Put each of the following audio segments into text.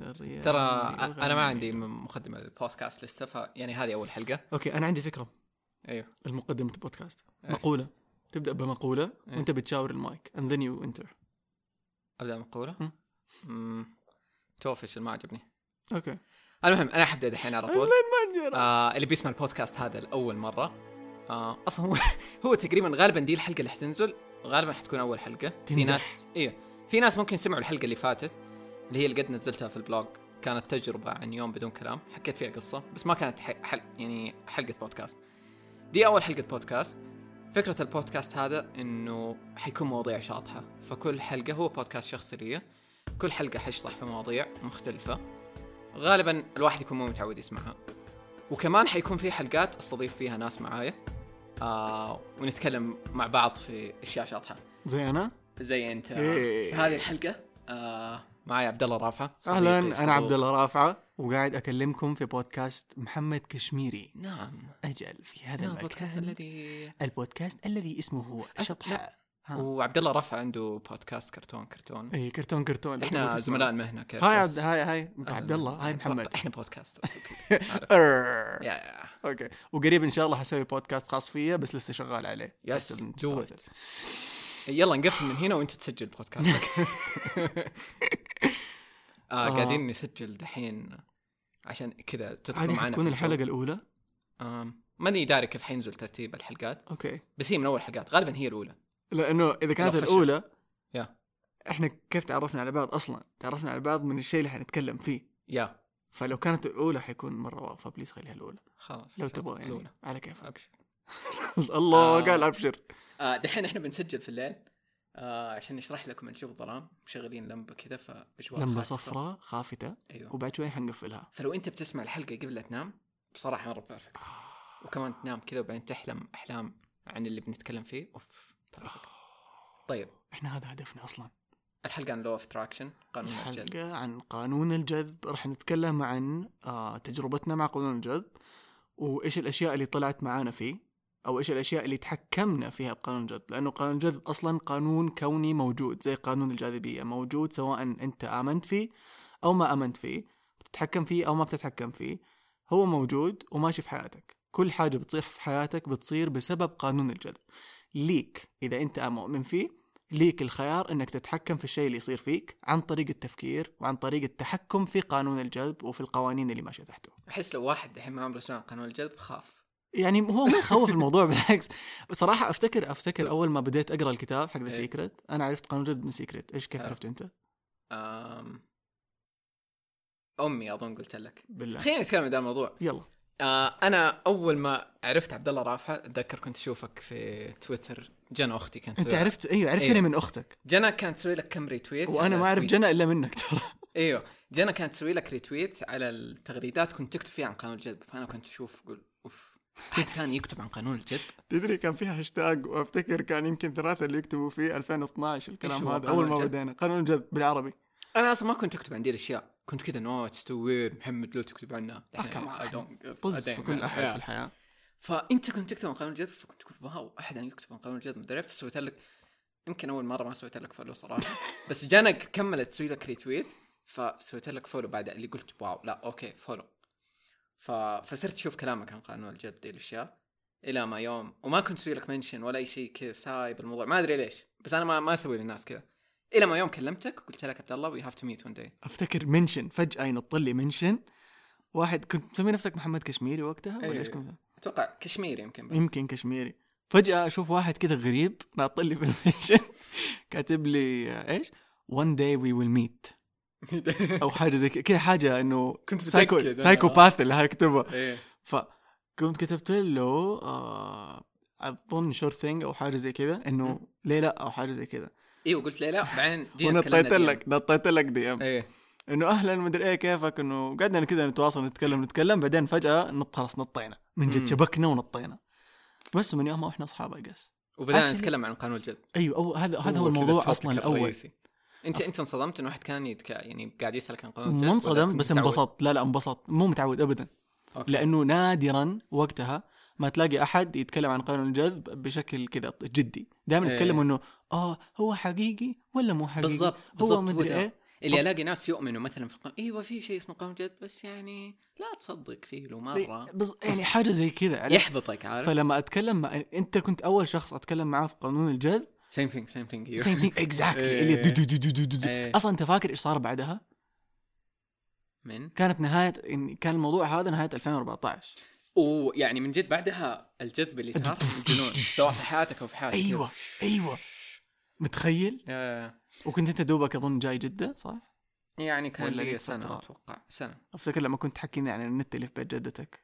الشرية ترى أنا ما عندي مقدمة للبودكاست لسه ف يعني هذه أول حلقة. okay أنا عندي فكرة. أيوه. المقدمة البودكاست. إيش؟ مقولة. تبدأ بمقولة إيه. وأنت بتشاور المايك and then you enter. أبدأ مقوله مم. امم توفش ما عجبني. okay. المهم أنا حبدا دحين على طول. آه اللي بيسمع البودكاست هذا لأول مرة. آه أصلا هو هو تقريبا غالبا دي الحلقة اللي حتنزل غالبا حتكون أول حلقة. في تنزح. ناس أيوه في ناس ممكن سمعوا الحلقة اللي فاتت اللي هي اللي قد نزلتها في البلوج كانت تجربة عن يوم بدون كلام حكيت فيها قصة بس ما كانت حل يعني حلقة بودكاست. دي أول حلقة بودكاست. فكرة البودكاست هذا إنه حيكون مواضيع شاطحة فكل حلقة هو بودكاست شخصي لي. كل حلقة حيشطح في مواضيع مختلفة. غالبا الواحد يكون مو متعود يسمعها. وكمان حيكون في حلقات أستضيف فيها ناس معايا آه ونتكلم مع بعض في أشياء شاطحة. زي أنا؟ زي أنت. إيه. في هذه الحلقة آه معي عبد الله رافعه أهلا أنا. عبد الله رافعة وقاعد أكلمكم في بودكاست محمد كشميري. نعم. أجل في هذا هذا البودكاست الذي البودكاست الذي اسمه شطحه. وعبد الله رافع عنده بودكاست كرتون كرتون. اي كرتون كرتون. إحنا. زملاء المهنه كيف hi عبد hi hi. عبد الله hi محمد. إحنا بودكاست. yeah yeah. okay. وقريب إن شاء الله حسوي بودكاست خاص فيا بس لسه شغال عليه. yes dude. يلا نقفل من هنا وانت تسجل بودكاستك آه آه. قاعدين نسجل دحين عشان كذا تدخل معنا الجو. الحلقة الأولى آم، ماني داري كيف حينزل ترتيب الحلقات okay بس هي من أول حلقات غالبا هي الأولى لأنه إذا كانت. الأولى yeah. إحنا كيف تعرفنا على بعض أصلا تعرفنا على بعض من الشيء اللي حنتكلم فيه yeah فلو كانت الأولى حيكون مرة wow ف please خليها الأولى خلاص لو تبغى. يعني الأولى. على كيفك. الله آه. قال أبشر آه دحين إحنا بنسجل في الليل. آه عشان نشرح لكم الجو ظلام. مشغلين لمبة كذا فأجواء لمبة. صفراء خافتة. أيوه. وبعد شوي حنقفلها. فلو انت بتسمع الحلقة قبل لا تنام بصراحة مرة perfect وكمان تنام كذا وبعدين تحلم أحلام عن اللي بنتكلم فيه. أوف perfect. طيب. إحنا هذا هدفنا أصلا. الحلقة عن law of attraction قانون الجذب. الحلقة عن قانون الجذب. راح نتكلم عن آه تجربتنا مع قانون الجذب وإيش الأشياء اللي طلعت معانا فيه. أو إيش الأشياء اللي تحكمنا فيها بقانون الجذب لأنه قانون الجذب أصلا قانون كوني موجود زي قانون الجاذبية موجود سواء أنت آمنت فيه أو ما آمنت فيه بتتحكم فيه أو ما بتتحكم فيه هو موجود وماشي في حياتك. كل حاجة بتصير في حياتك بتصير بسبب قانون الجذب. ليك إذا أنت مؤمن فيه ليك الخيار إنك تتحكم في الشيء اللي يصير فيك عن طريق التفكير وعن طريق التحكم في قانون الجذب وفي القوانين اللي ماشية تحته. أحس لو واحد الحين ما عمره سمع قانون الجذب خاف. يعني هو ما يخوف الموضوع بالعكس. بصراحة أفتكر أفتكر أول ما بديت أقرأ الكتاب حق the إيه. Secret أنا عرفت قانون الجذب من Secret إيش كيف حلو. عرفته أنت؟ أم... أمي أظن قلت لك. بالله. خلينا نتكلم عن الموضوع. يلا. آه أنا أول ما عرفت عبد الله رافعه أتذكر كنت أشوفك في تويتر. جنى أختي كانت أنت عرفت؟ أيوه عرفتني أيوه. من أختك. جنى كانت تسوي لك كم ريتويت وأنا ما أعرف. جنى إلا منك ترى. إيوه. جنى كانت تسوي لك retweet على التغريدات كنت تكتب فيها عن قانون الجذب. فأنا كنت أشوف أقول حد ثاني يكتب عن قانون الجذب تدري كان فيها هاشتاج وافتكر كان يمكن ثلاثة اللي يكتبوا فيه 2012 إيش الكلام هذا أول ما؟ بدينا. قانون الجذب بالعربي. أنا أصلا ما كنت أكتب عن دي الأشياء. كنت كذا نوتس توير محمد لو تكتب عنها don't- طز في كل أحد. في الحياة. فأنت كنت تكتب عن قانون الجذب فكنت تقول wow أحد يكتب عن قانون الجذب مدري فسويت لك. يمكن أول مرة ما سويت لك follow صراحة. بس جنى كملت تسوي لك retweet فسويت لك follow بعد اللي قلت wow لا okay follow. ف... فصرت أشوف كلامك عن قانون الجذب دي الاشياء إلى ما يوم وما كنت أسوي لك mention ولا أي شيء كذا سايب الموضوع. ما أدري ليش بس أنا ما ما أسوي للناس كذا. إلى ما يوم كلمتك وقلت لك عبد الله we have to meet one day أفتكر mention فجأة ينط لي mention. واحد كنت تسمي نفسك محمد كشميري وقتها ولا. إيش كنت؟ أتوقع كشمير يمكن بس. يمكن كشميري. فجأة أشوف واحد كذا غريب ناط لي في ال mention كاتب لي إيش؟ One day we will meet. أو حاجة زي كذا حاجة إنه كنت psycho. psychopath اللي هكتبها إيه. فكنت كتبت له آه اظن sure thing أو حاجة زي كذا إنه ليه لا أو حاجة زي كذا. أيوه قلت ليه لا بعدين جينا ونطيت لك نطيت لك DM إيه. إنه أهلا مدري إيه كيفك إنه قعدنا كذا نتواصل نتكلم نتكلم بعدين فجأة نط خلاص نطينا. من جد. شبكنا ونطينا. بس من يومها وإحنا أصحاب اجس وبدأنا نتكلم عن قانون الجذب أيوه أو هذا هذا هو الموضوع أصلا الأول. انت انت انصدمت انه واحد كان يتك... يعني قاعد يسالك عن قانون الجذب مو ولا انصدم كنت بس؟ انبسطت لا لا انبسطت مو متعود ابدا أوكي. لأنه نادرا وقتها ما تلاقي أحد يتكلم عن قانون الجذب بشكل كذا جدي دائما إيه. يتكلموا إنه آه هو حقيقي ولا مو حقيقي بالضبط هو مدري. إيه اللي ألاقي ناس يؤمنوا مثلا في القانون إيوه في شيء اسمه قانون جد بس يعني لا تصدق فيه له مره بز... يعني حاجة زي كذا؟ يحبطك عارف فلما أتكلم مع أنت كنت أول شخص أتكلم معاه في قانون الجذب same thing same thing same thing exactly إيه. اللي دو دو دو دو دو دو. إيه. أصلا أنت فاكر إيش صار بعدها؟ من كانت نهايه كان الموضوع هذا نهاية 2014 ويعني من جد بعدها الجذب اللي صار الجنون سواء في حياتك أو في حياتك أيوه أيوه متخيل؟ وكنت أنت دوبك أظن جاي جدة صح؟ يعني كان لي سنة؟ أتوقع سنة أفتكر لما كنت تحكيني عن النت اللي في بيت جدتك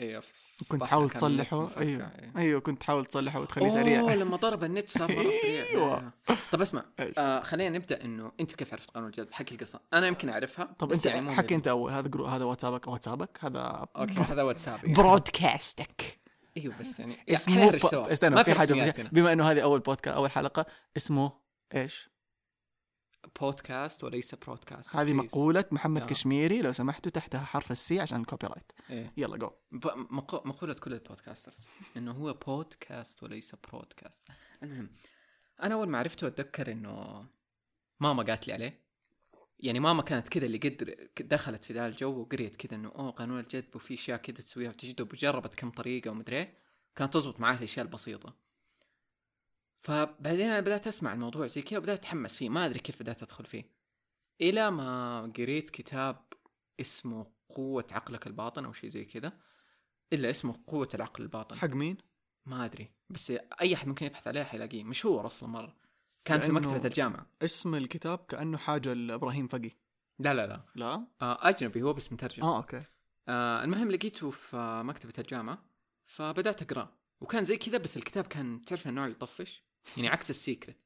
أيوه كنت تحاول تصلحه أيوه إيه. أيوه كنت تحاول تصلحه وتخليه أوه سريع لما ضرب النت صار مرة سريع أيوة. آه. طب اسمع؟ آه خلينا نبدأ إنه أنت كيف عرفت قانون الجذب حكي القصة أنا يمكن أعرفها طب أنت يعني حكي أنت أول هذا جرو هذا واتسابك واتسابك هذا أوكي هذا واتسابي برودكاستك أيوه بس يعني اسمه ب... سوا. استنى ما في حاجة. بما إنه هذه أول بودكاست أول حلقة اسمه إيش؟ بودكاست وليس برودكاست هذه. مقولة محمد آه. كشميري لو سمحتوا تحتها حرف السي عشان ال copyright إيه. يلا جو مقو- مقولة كل ال podcasters إنه هو بودكاست وليس برودكاست المهم أنا أول ما عرفته أتذكر إنه ماما قالت لي عليه يعني ماما كانت كذا اللي قد دخلت في ذا الجو وقريت كذا إنه أوه قانون الجذب وفي أشياء كذا تسويها وتجدب وجربت كم طريقة ومدري إيه. كانت تزبط معاه الأشياء البسيطة فبعدين أنا بدأت أسمع الموضوع زي كذا وبدأت أتحمس فيه. ما أدري كيف بدأت أدخل فيه. إلى ما قريت كتاب اسمه قوة عقلك الباطن أو شيء زي كذا. إلا اسمه قوة العقل الباطن. حق مين؟ ما أدري. بس أي أحد ممكن يبحث عليه حيلاقيه. مشهور أصلا مرة. كان في مكتبة الجامعة. اسم الكتاب كأنه حاجة لإبراهيم فقي. لا لا لا. لا؟ آه أجنبي. هو بس مترجم آه أوكي. آه المهم لقيته في مكتبة الجامعة فبدأت اقراه وكان زي كذا بس الكتاب كان تعرف النوع اللي يطفش؟ يعني عكس ال Secret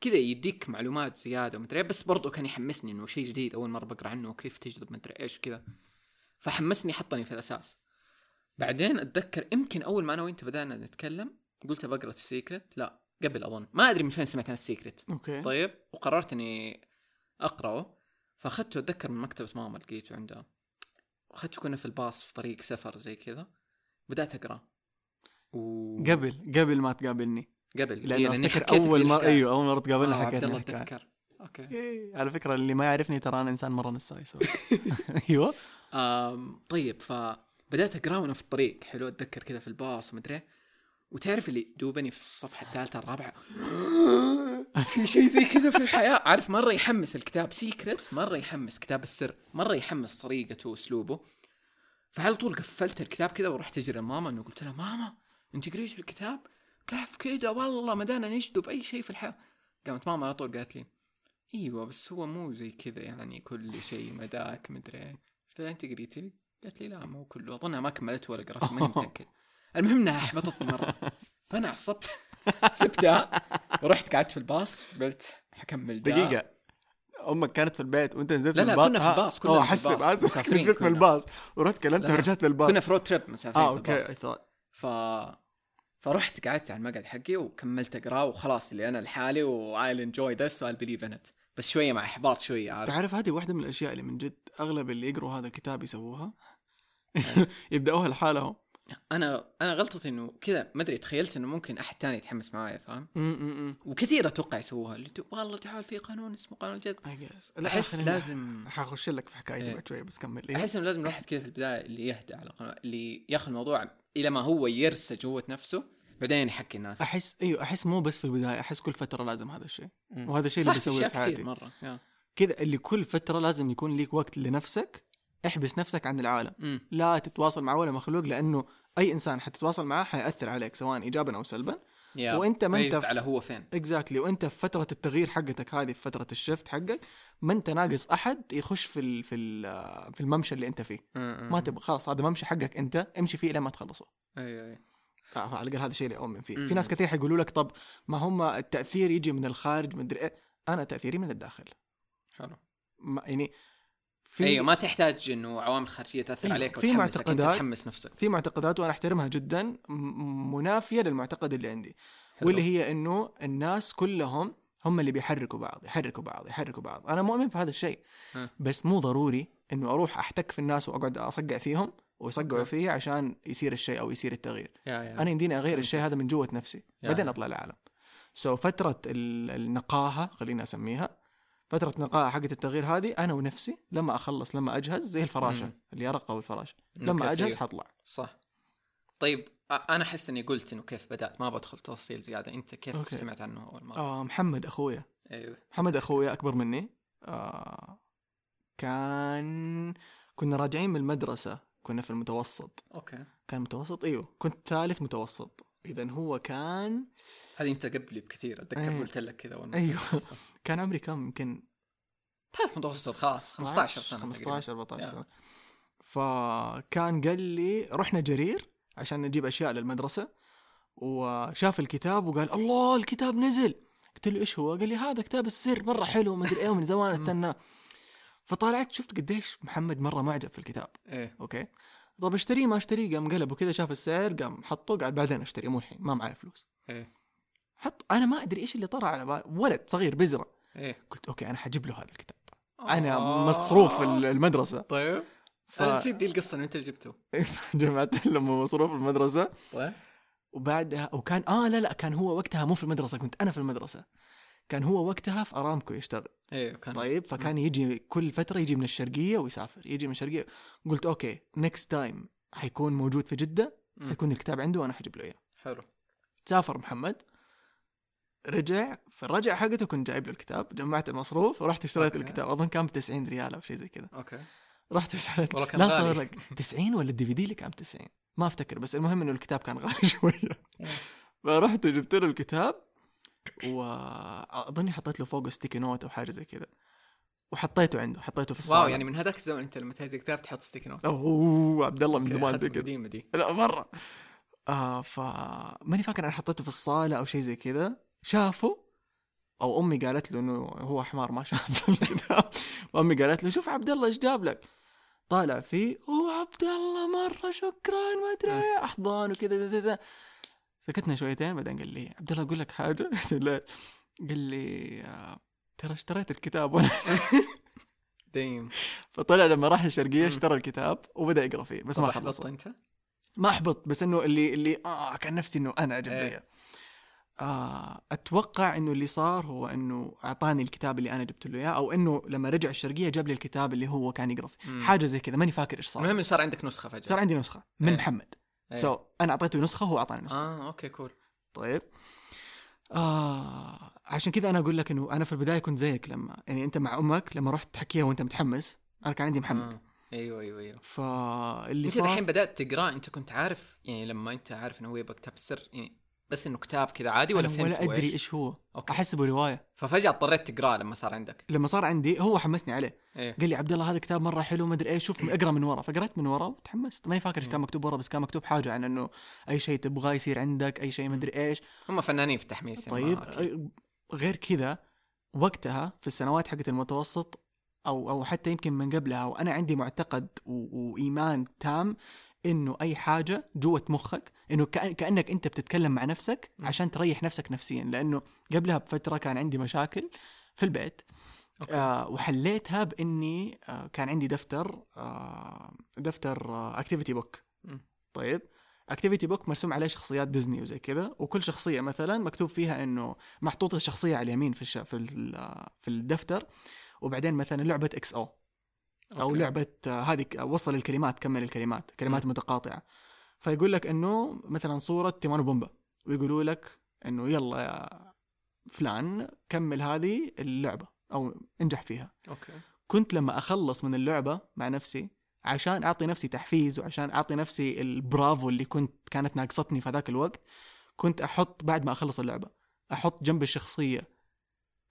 كذا يديك معلومات زيادة ومدري إيه، بس برضو كان يحمسني إنه شيء جديد أول مرة بقرأ عنه وكيف تجذب مدري إيش وكذا فحمسني حطني في الأساس. بعدين أتذكر يمكن أول ما أنا وأنت بدأنا نتكلم قلت بقرأ ال Secret لا قبل أظن. ما أدري من فين سمعت عن ال Secret أوكي. طيب وقررت إني أقرأه. فأخذته أتذكر من مكتبة ماما لقيته عندها. اخذته كنا في الباص في طريق سفر زي كذا. بدأت أقرأ. و... قبل قبل ما تقابلني. قبل إيه، لأنه لأني أفتكر أول مره. أيوه أول مرة تقابلنا آه عبد حكيت الحكاية اتذكر أوكي. إيه، على فكرة اللي ما يعرفني ترى أنا إنسان مرة نساي سوري. أيوه. طيب فبدات أقرأ وأنا في الطريق. حلو أتذكر كذا في الباص ومدري إيه. وتعرف اللي دوبني في الصفحة الثالثة الرابعة. في شيء زي كذا في الحياة. عارف مرة يحمس الكتاب. سيكرت مرة يحمس كتاب السر. مرة يحمس طريقته وأسلوبه. فعلى طول قفلت الكتاب كذا ورحت أجري لماما إنه قلت لها ماما أنت قريت الكتاب؟ كيف كذا والله مدانا نجذب اي شيء في الحياة قامت ماما على طول قالت لي أيوه بس هو مو زي كذا يعني كل شيء مداك مدري إيه قلت لها أنت قريتي؟ قالت لي لا مو كله أظنها ما كملت ولا قرأت ماني متأكد المهم إنها احبطتني مره فأنا عصبت سبتها ورحت قعدت في الباص قلت حكمل ده. دقيقة أمك كانت في البيت وأنت نزلت لا لا، الباص كنا في آه، الباص، كنا في حسب الباص، حسب مسافرين نزلت من. الباص ورحت كلمته لا. ورجعت للباص كنا في road trip مسافرين آه في الباص. أوكي. ف فرحت قعدت على المقعد حقي وكملت أقرأ وخلاص اللي أنا لحالي و I'll enjoy this I'll believe in it بس شوية مع إحباط شوية عارف تعرف هذه واحدة من الأشياء اللي من جد أغلب اللي يقروا هذا الكتاب يسووها. يبدأوها لحالهم أنا أنا غلطتي إنه كذا ما أدري تخيلت إنه ممكن أحد تاني يتحمس معايا فاهم. وكثير أتوقع يسووها اللي والله تعال في قانون اسمه قانون guess. لا أحس لازم حخش لك في حكايتي إيه. بعد شوي بس كمل إيه؟ أحس إنه لازم الواحد كذا في البداية اللي يهدى على اللي ياخذ الموضوع إلى ما هو يرسى جوه نفسه بعدين يحكي الناس. أحس إيوه أحس مو بس في البداية أحس كل فترة لازم هذا الشيء. مم. وهذا الشيء اللي بسويه في حياتي. مرة. كذا اللي كل فترة لازم يكون ليك وقت لنفسك احبس نفسك عن العالم. مم. لا تتواصل مع ولا مخلوق لأنه أي إنسان حتتواصل معاه حيأثر عليك سواء ايجابا أو سلبا. يا. وإنت ما أنت على هو فين. exactly وإنت في فترة التغيير حقتك هذه في فترة ال shift حقك ما أنت ناقص أحد يخش في ال في ال في الممشى اللي أنت فيه. ما تبغى خلاص هذا ممشى حقك أنت امشي فيه لين ما تخلصه. اي اي آه، على الاقل هذا الشيء اللي اؤمن فيه. مم. في ناس كثير حيقولوا لك طب ما هم التأثير يجي من الخارج مدري إيه؟ أنا تأثيري من الداخل. حلو. ما يعني في أيوه ما تحتاج إنه عوامل خارجية تأثر أيوة، عليك في معتقدات- تحمس نفسك. في معتقدات وأنا أحترمها جدا م- منافية للمعتقد اللي عندي حلو. واللي هي إنه الناس كلهم هم اللي بيحركوا بعض يحركوا بعض يحركوا بعض. أنا مؤمن في هذا الشيء. بس مو ضروري إنه أروح أحتك في الناس وأقعد أصقع فيهم. ويصقعوا. فيي عشان يصير الشيء أو يصير التغيير يا يا. أنا يمديني أغير. الشيء هذا من جوة نفسي يا بعدين. أطلع العالم so فترة ال- النقاهة خلينا أسميها فترة نقاهة حقت التغيير هذه أنا ونفسي لما أخلص لما أجهز زي مم. اليرقه أو الفراشه إنه لما إيه. حطلع صح طيب أ- أنا أحس إني قلت إنه كيف بدأت ما بدخل تفاصيل زيادة أنت كيف أوكي. سمعت عنه أول مرة آه محمد أخويا أيوه محمد أخويا أكبر مني آه كان كنا راجعين من المدرسة كنا في المتوسط. أوكي. كان متوسط؟ إيوه. كنت ثالث متوسط. اذا هو كان هذه أنت قبلي بكثير أتذكر أيوه. قلت لك كذا اول أيوه. كان عمري كم؟ يمكن ثالث متوسط خلاص 15 سنة 15 14 يا. سنة. فكان قال لي رحنا جرير عشان نجيب أشياء للمدرسة وشاف الكتاب وقال الله الكتاب نزل. قلت له إيش هو؟ قال لي هذا كتاب السر مرة حلو ما أدري إيه ومن زمان استناه. فطالعت شفت قديش محمد مرة معجب في الكتاب. إيه. أوكي؟ طب أشتريه؟ ما أشتريه. قام قلب وكذا شاف السعر قام حطه قال بعدين أشتريه. مو الحين ما معي فلوس. إيه. حط أنا ما أدري إيش اللي طرى على بال ولد صغير بزره إيه. قلت أوكي أنا حجيب له هذا الكتاب. أنا آه. مصروف ال- المدرسة. طيب. ف... أنا نسيت دي القصة أنت اللي جبته. جمعت له مصروف المدرسة. طيب. وبعدها وكان آه لا لا كان هو وقتها مو في المدرسة كنت أنا في المدرسة. كان هو وقتها في أرامكو يشتغل. إيه كان. طيب فكان يجي كل فترة يجي من الشرقية ويسافر. يجي من الشرقية. قلت أوكي next time حيكون موجود في جدة. حيكون الكتاب عنده وأنا حجيب له إياه. حلو. سافر محمد رجع في الرجعه حقته كنت جايب له الكتاب جمعت المصروف ورحت اشتريت أوكي. الكتاب. أظن كان ب 90 ريال أو شيء زي كذا. أوكي. رحت اشتريت والله كان لا غالي. أصغر لك 90 ولا ال DVD اللي كان ب 90 ما أفتكر بس المهم إنه الكتاب كان غالي شوية. فرحت وجبت له الكتاب وأظني حطيت له فوقه sticky note أو حاجة زي كذا وحطيته عنده حطيته في الصالة. wow يعني من هذاك الزمن أنت لما تهدي كتاب تحط sticky note أوه عبد الله من زمان زي كذا القديمة دي. لا مرة. آه ف ماني فاكر أنا حطيته في الصالة أو شيء زي كذا شافه؟ أو أمي قالت له إنه هو حمار ما شاف الكتاب. وامي قالت له شوف عبد الله إيش جاب لك. طالع فيه أوه عبد الله مرة شكرا ما أدري إيه، احضان وكذا زي- زي- زي. سكتنا شويتين بعدين قال لي عبد الله أقول لك حاجة قلت له؟ قال لي آه، ترى اشتريت الكتاب وأنا دايم فطلع لما راح الشرقية. اشترى الكتاب وبدأ يقرأ فيه بس ما أحبطت أنت؟ ما أحبط بس إنه اللي اللي آه كان نفسي إنه أنا أجيب. لي آه أتوقع إنه اللي صار هو إنه أعطاني الكتاب اللي أنا جبت له إياه أو إنه لما رجع الشرقية جاب لي الكتاب اللي هو كان يقرأ فيه. حاجة زي كذا ماني فاكر إيش صار المهم صار عندك نسخة فجأة صار عندي نسخة من إيه. محمد إيه. so أنا أعطيته نسخة وهو أعطاني نسخة آه أوكي cool طيب آه عشان كذا أنا أقول لك إنه أنا في البداية كنت زيك لما يعني أنت مع أمك لما رحت تحكيها وأنت متحمس أنا كان عندي محمد آه. أيوه أيوه أيوه فاللي أنت صار الحين بدأت تقرأ أنت كنت عارف يعني لما أنت عارف إنه هو يبغى كتاب السر يعني بس إنه كتاب كذا عادي ولا فهمت ولا أدري؟ إيش هو. أوكي. أحسبه رواية. ففجأة اضطريت تقرأه لما صار عندك. لما صار عندي هو حمسني عليه. إيه. قال لي عبد الله هذا كتاب مرة حلو ما أدري إيش. شوف اقرأ من ورا. فقرأت من ورا وتحمست. ماني فاكر إيش كان مكتوب ورا بس كان مكتوب حاجة عن إنه أي شيء تبغاه يصير عندك أي شيء ما أدري إيش. هم فنانين في التحميس يعني. طيب أكيد. أي- غير كذا وقتها في السنوات حقت المتوسط أو أو حتى يمكن من قبلها وأنا عندي معتقد وإيمان تام إنه أي حاجة جوة مخك إنه كأنك أنت بتتكلم مع نفسك. عشان تريح نفسك نفسيا. لأنه قبلها بفترة كان عندي مشاكل في البيت. أوكي. آه وحليتها بإني آه كان عندي دفتر آه دفتر activity book م. طيب؟ activity book مرسوم عليه شخصيات ديزني وزي كذا. وكل شخصية مثلا مكتوب فيها إنه محطوطة الشخصيه على اليمين في الش... في ال- في الدفتر. وبعدين مثلا لعبة XO أو أوكي. لعبة هذه وصل الكلمات كمل الكلمات كلمات م. متقاطعة فيقول لك إنه مثلا صورة تيمون وبومبا ويقولوا لك إنه يلا يا فلان كمل هذه اللعبة أو انجح فيها أوكي كنت لما أخلص من اللعبة مع نفسي عشان أعطي نفسي تحفيز وعشان أعطي نفسي البرافو اللي كنت كانت ناقصتني في ذاك الوقت كنت أحط بعد ما أخلص اللعبة أحط جنب الشخصية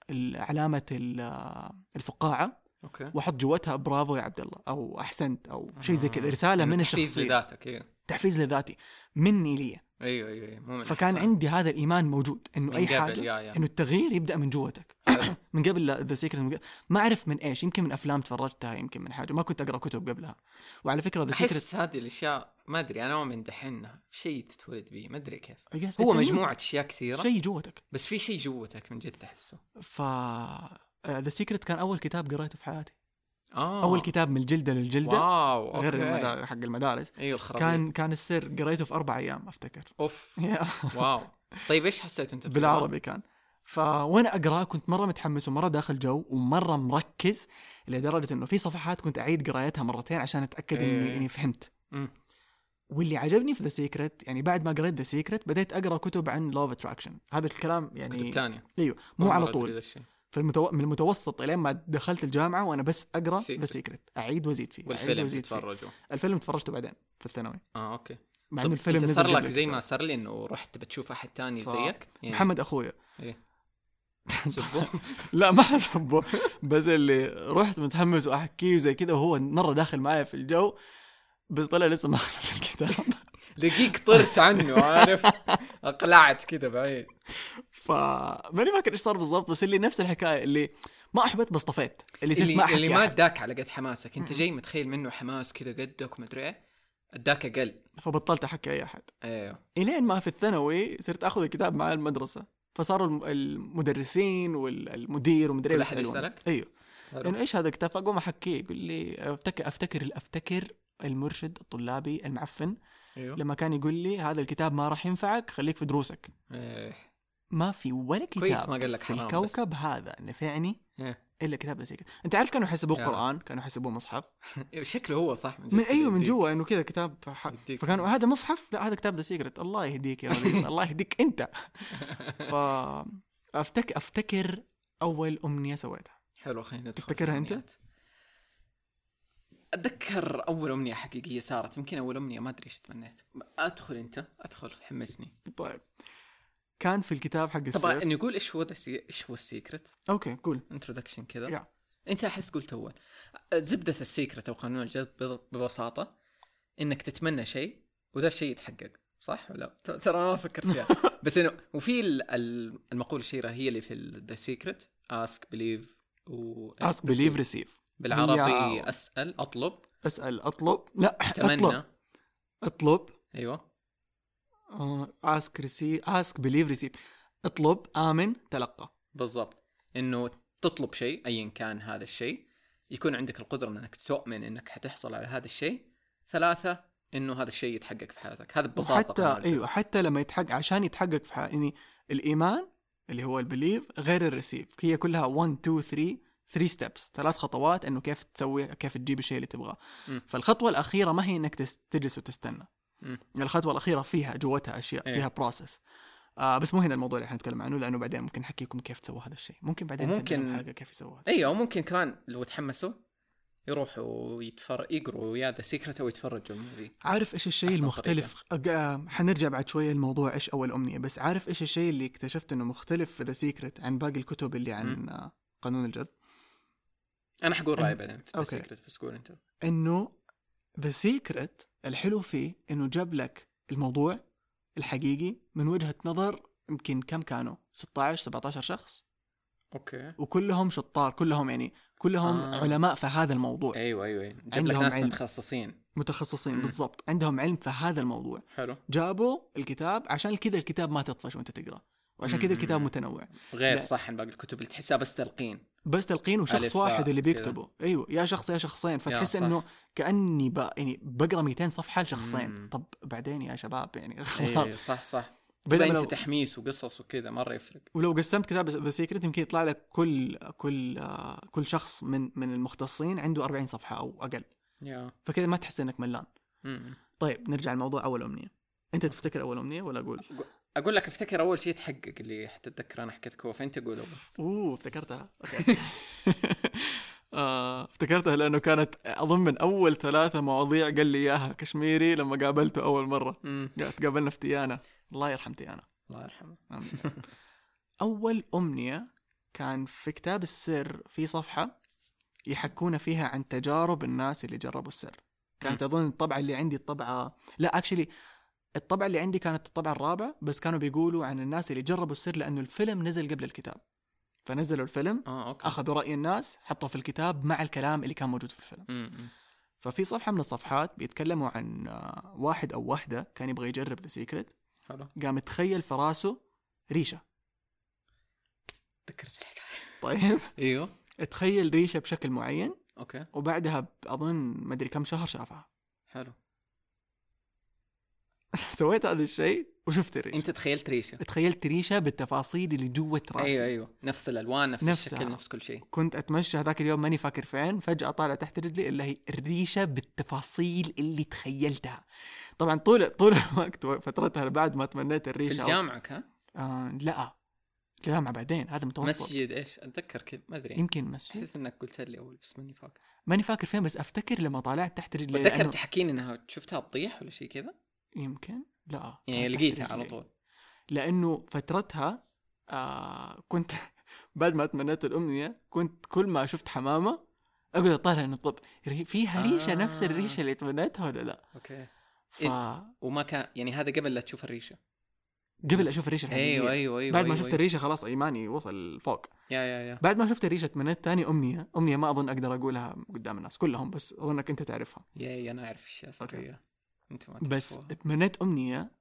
ال- علامة ال- الفقاعة أوكي. واحط جوتها برافو يا عبد الله أو أحسنت أو شيء زي كذا. آه. رسالة إنه من تحفيز الشخصية. لذاتك أيوه تحفيز لذاتي. مني لي. أيوه أيوه أيوه. مو من فكان الإحسان. عندي هذا الإيمان موجود إنه أي قبل، حاجة يا يا. إنه التغيير يبدأ من جوتك. من قبل The Secret ما أعرف من إيش يمكن من أفلام تفرجتها يمكن من حاجة. ما كنت أقرأ كتب قبلها. وعلى فكرة The Secret أحس هذه الأشياء ما أدري أنا أؤمن دحين شيء تتولد به ما أدري كيف. هو مجموعة أشياء كثيرة. شيء جوتك. بس في شيء جوتك من جد تحسه. ف The Secret كان أول كتاب قريته في حياتي. آه. أول كتاب من الجلدة للجلدة wow okay. غير المدا... حق المدارس. أيوه الخرابيط. كان كان السر قريته في أربع أيام أفتكر. أوف. wow. طيب إيش حسيت أنت؟ بالعربي كان. فوانا أقرأ كنت مرة متحمس ومرة داخل جو ومرة مركز لدرجة إنه في صفحات كنت أعيد قرايتها مرتين عشان أتأكد اني إيه. إني فهمت. مم. واللي عجبني في The Secret يعني بعد ما قريت The Secret بديت أقرأ كتب عن law of attraction هذا الكلام كتب يعني تانية. إيوه مو على طول. ذا الشيء. في المتو... من المتوسط إلين ما دخلت الجامعة وأنا بس أقرأ. The Secret أعيد وأزيد فيه. أعيد والفيلم وأزيد فيه. تتفرجوا. الفيلم تفرجته بعدين في الثانوي. آه okay. مع انه الفيلم نزل صار لك زي. ما صار لي إنه رحت بتشوف أحد تاني ف- زيك؟ يعني محمد أخويا. سبوه؟ لا ما حسبه بس اللي رحت متحمس واحكيه وزي كذا وهو مرة داخل معايا في الجو بس طلع لسه ما خلص الكتاب. دقيق طرت عنه عارف؟ أقلعت كذا بعيد. فماني فاكر إيش صار بالضبط بس اللي نفس الحكاية اللي ما أحبت بس طفيت اللي صرت اللي, ما احكي اللي ما أحد. أداك على قد حماسك. أنت جاي متخيل منه حماس كذا قدك ومدري إيه؟ أداك أقل. فبطلت أحكي أي أحد. أيوه إلين ما في الثانوي صرت آخذ الكتاب معي المدرسة. فصاروا الم- المدرسين والمدير ومدري كل أحد يسألوني. يسألك؟ أيوه. إنه إيش هذا الكتاب؟ فأقوم أحكيه يقول لي افتكر افتكر أفتكر المرشد الطلابي المعفن. أيوه. لما كان يقول لي هذا الكتاب ما راح ينفعك خليك في دروسك. إيه. ما في ولا كتاب كويس ما قال لك في حرام بس. الكوكب هذا نفعني إيه. إلا كتاب سيكرت أنت عارف كانوا يحسبوه يا. قرآن كانوا يحسبوه مصحف إيه، شكله هو صح من كذا أيوه من. جوا إنه كذا كتاب ح... فكانوا هذا مصحف لا هذا كتاب The Secret الله يهديك يا وليد الله يهديك أنت ف افتك أفتكر أول أمنية سويتها حلو خلينا ندخل تفتكرها؟ الأمنيات. أتذكر أول أمنية حقيقية صارت يمكن أول أمنية ما أدري إيش تمنيت أدخل أنت أدخل حمسني طيب كان في الكتاب حق طبعا السير. نقول إيش هو. إيش هو ال secret okay قول. introduction كذا. أنت أحس قلت اول زبدة ال secret أو قانون الجذب ببساطة إنك تتمنى شيء وذا الشيء يتحقق صح ولا ترى ما فكرت فيها. بس انه وفي ال- ال- المقولة الشهيرة هي اللي في The Secret ask believe و ask believe receive بالعربي أسأل أطلب. أسأل أطلب. لا تمنى. أطلب. أطلب. أيوه. ask receive ask believe receive اطلب آمن تلقى. بالضبط. إنه تطلب شيء ايا كان هذا الشيء يكون عندك القدرة إنك تؤمن إنك حتحصل على هذا الشيء. ثلاثة إنه هذا الشيء يتحقق في حياتك. هذا ببساطة حتى. أيوه حتى لما يتحقق عشان يتحقق في حق يعني الإيمان اللي هو ال believe غير ال receive هي كلها 1 2 3 3 steps ثلاث خطوات إنه كيف تسوي كيف تجيب الشيء اللي تبغاه. فالخطوة الأخيرة ما هي إنك تجلس وتستنى. الخطوة الأخيرة فيها جوتها أشياء إيه. فيها process آه بس مو هنا الموضوع اللي حنتكلم عنه لأنه بعدين ممكن نحكيكم كيف تسووا هذا الشيء. ممكن بعدين نسوي حلقه كيف يسووها إيوه وممكن كمان لو تحمسوا يروحوا يتفر يقروا يا The Secret أو يتفرجوا ال movie. عارف إيش الشيء المختلف؟ آه، حنرجع بعد شوية الموضوع إيش أول أمنية بس عارف إيش الشيء اللي اكتشفت إنه مختلف في The Secret عن باقي الكتب اللي عن آه، قانون الجذب أنا حقول رايي بعدين في The. Secret بس قول أنت. إنه The Secret الحلو فيه إنه جاب لك الموضوع الحقيقي من وجهة نظر يمكن كم كانوا؟ 16 17 شخص. okay. وكلهم شطار كلهم يعني كلهم آه. علماء في هذا الموضوع. أيوه أيوه. جاب لك عندهم ناس علم. متخصصين. متخصصين. بالضبط. عندهم علم في هذا الموضوع. حلو. جابوا الكتاب عشان كذا الكتاب ما تطفش وانت تقرأ. وعشان كذا الكتاب. متنوع. غير لا. صح عن باقي الكتب اللي تحسها بس تلقين. بس تلقين وشخص واحد اللي. بيكتبه. أيوه يا شخص يا شخصين. فتحس. إنه كأني ب... يعني بقرأ 200 صفحة لشخصين. مم. طب بعدين يا شباب يعني أيوه خلاص صح صح. بينما تبقى لو... أنت تحميس وقصص وكذا مرة يفرق. ولو قسمت كتاب The Secret يمكن يطلع لك كل كل آه، كل شخص من من المختصين عنده 40 صفحة أو أقل. yeah. فكذا ما تحس إنك ملان. مم. طيب نرجع لموضوع أول أمنية. أنت تفتكر أول أمنية ولا أقول. أقول لك أفتكر أول شيء تحقق اللي حتتذكر أنا حكيتك هو فأنت قول أول. أوه افتكرتها؟ okay. آه، افتكرتها لأنه كانت أظن من أول ثلاثة مواضيع قال لي إياها كشميري لما قابلته أول مرة. تقابلنا في تيانا. الله يرحم تيانا. الله يرحمه. أول أمنية كان في كتاب السر في صفحة يحكون فيها عن تجارب الناس اللي جربوا السر. كانت أظن الطبعه اللي عندي الطبعة لا actually الطبعه اللي عندي كانت الطبعه الرابعه بس كانوا بيقولوا عن الناس اللي جربوا السر لأنه الفيلم نزل قبل الكتاب. فنزلوا الفيلم آه okay. أخذوا رأي الناس حطوا في الكتاب مع الكلام اللي كان موجود في الفيلم. مم. ففي صفحة من الصفحات بيتكلموا عن آه، واحد أو واحدة كان يبغى يجرب The Secret قام تخيل في راسه ريشة. ذكرت الحكاية. طيب. أيوه. تخيل ريشة بشكل معين. okay. وبعدها اظن ما أدري كم شهر شافها. حلو. سويت هذا الشيء وشفت الريشه أنت تخيلت ريشة. تخيلت ريشة بالتفاصيل اللي جوة راسي. أيوه أيوه. نفس الألوان نفس نفسها. الشكل نفس كل شيء. كنت أتمشى هذاك اليوم ماني فاكر فين فجأة طالع تحت رجلي الا هي الريشه بالتفاصيل اللي تخيلتها. طبعا طول طول الوقت فترتها بعد ما تمنيت في الريشه الجامعة كان؟ آه لا. جامعة بعدين هذا متوسط. مسجد إيش؟ أتذكر كذا ما أدري. يمكن مسجد. أحس إنك قلت لي أول بس ماني فاكر. ماني فاكر فين بس أفتكر لما طالعت تحت رجلي. اتذكر تحكيني إنها شفتها تطيح ولا شيء كذا؟ يمكن؟ لا يعني لقيتها على. طول. لأنه فترتها آه كنت بعد ما تمنيت الأمنية كنت كل ما شفت حمامة أقعد أطالع إنه طب فيها ريشه آه. نفس الريشة اللي تمنيتها ولا لا؟ أوكي. ف وما كان يعني هذا قبل لا تشوف الريشة. قبل أشوف الريشة الحقيقية. أيوه أيوه أيوه بعد ما أيوة شفت الريشة خلاص إيماني وصل فوق. يا يا يا. بعد ما شفت الريشة تمنيت ثاني أمنية أمنية ما أظن أقدر أقولها قدام الناس كلهم بس أظنك أنت تعرفها. yeah yeah أنا أعرف أشياء okay. انت ما بس. تمنيت أمنية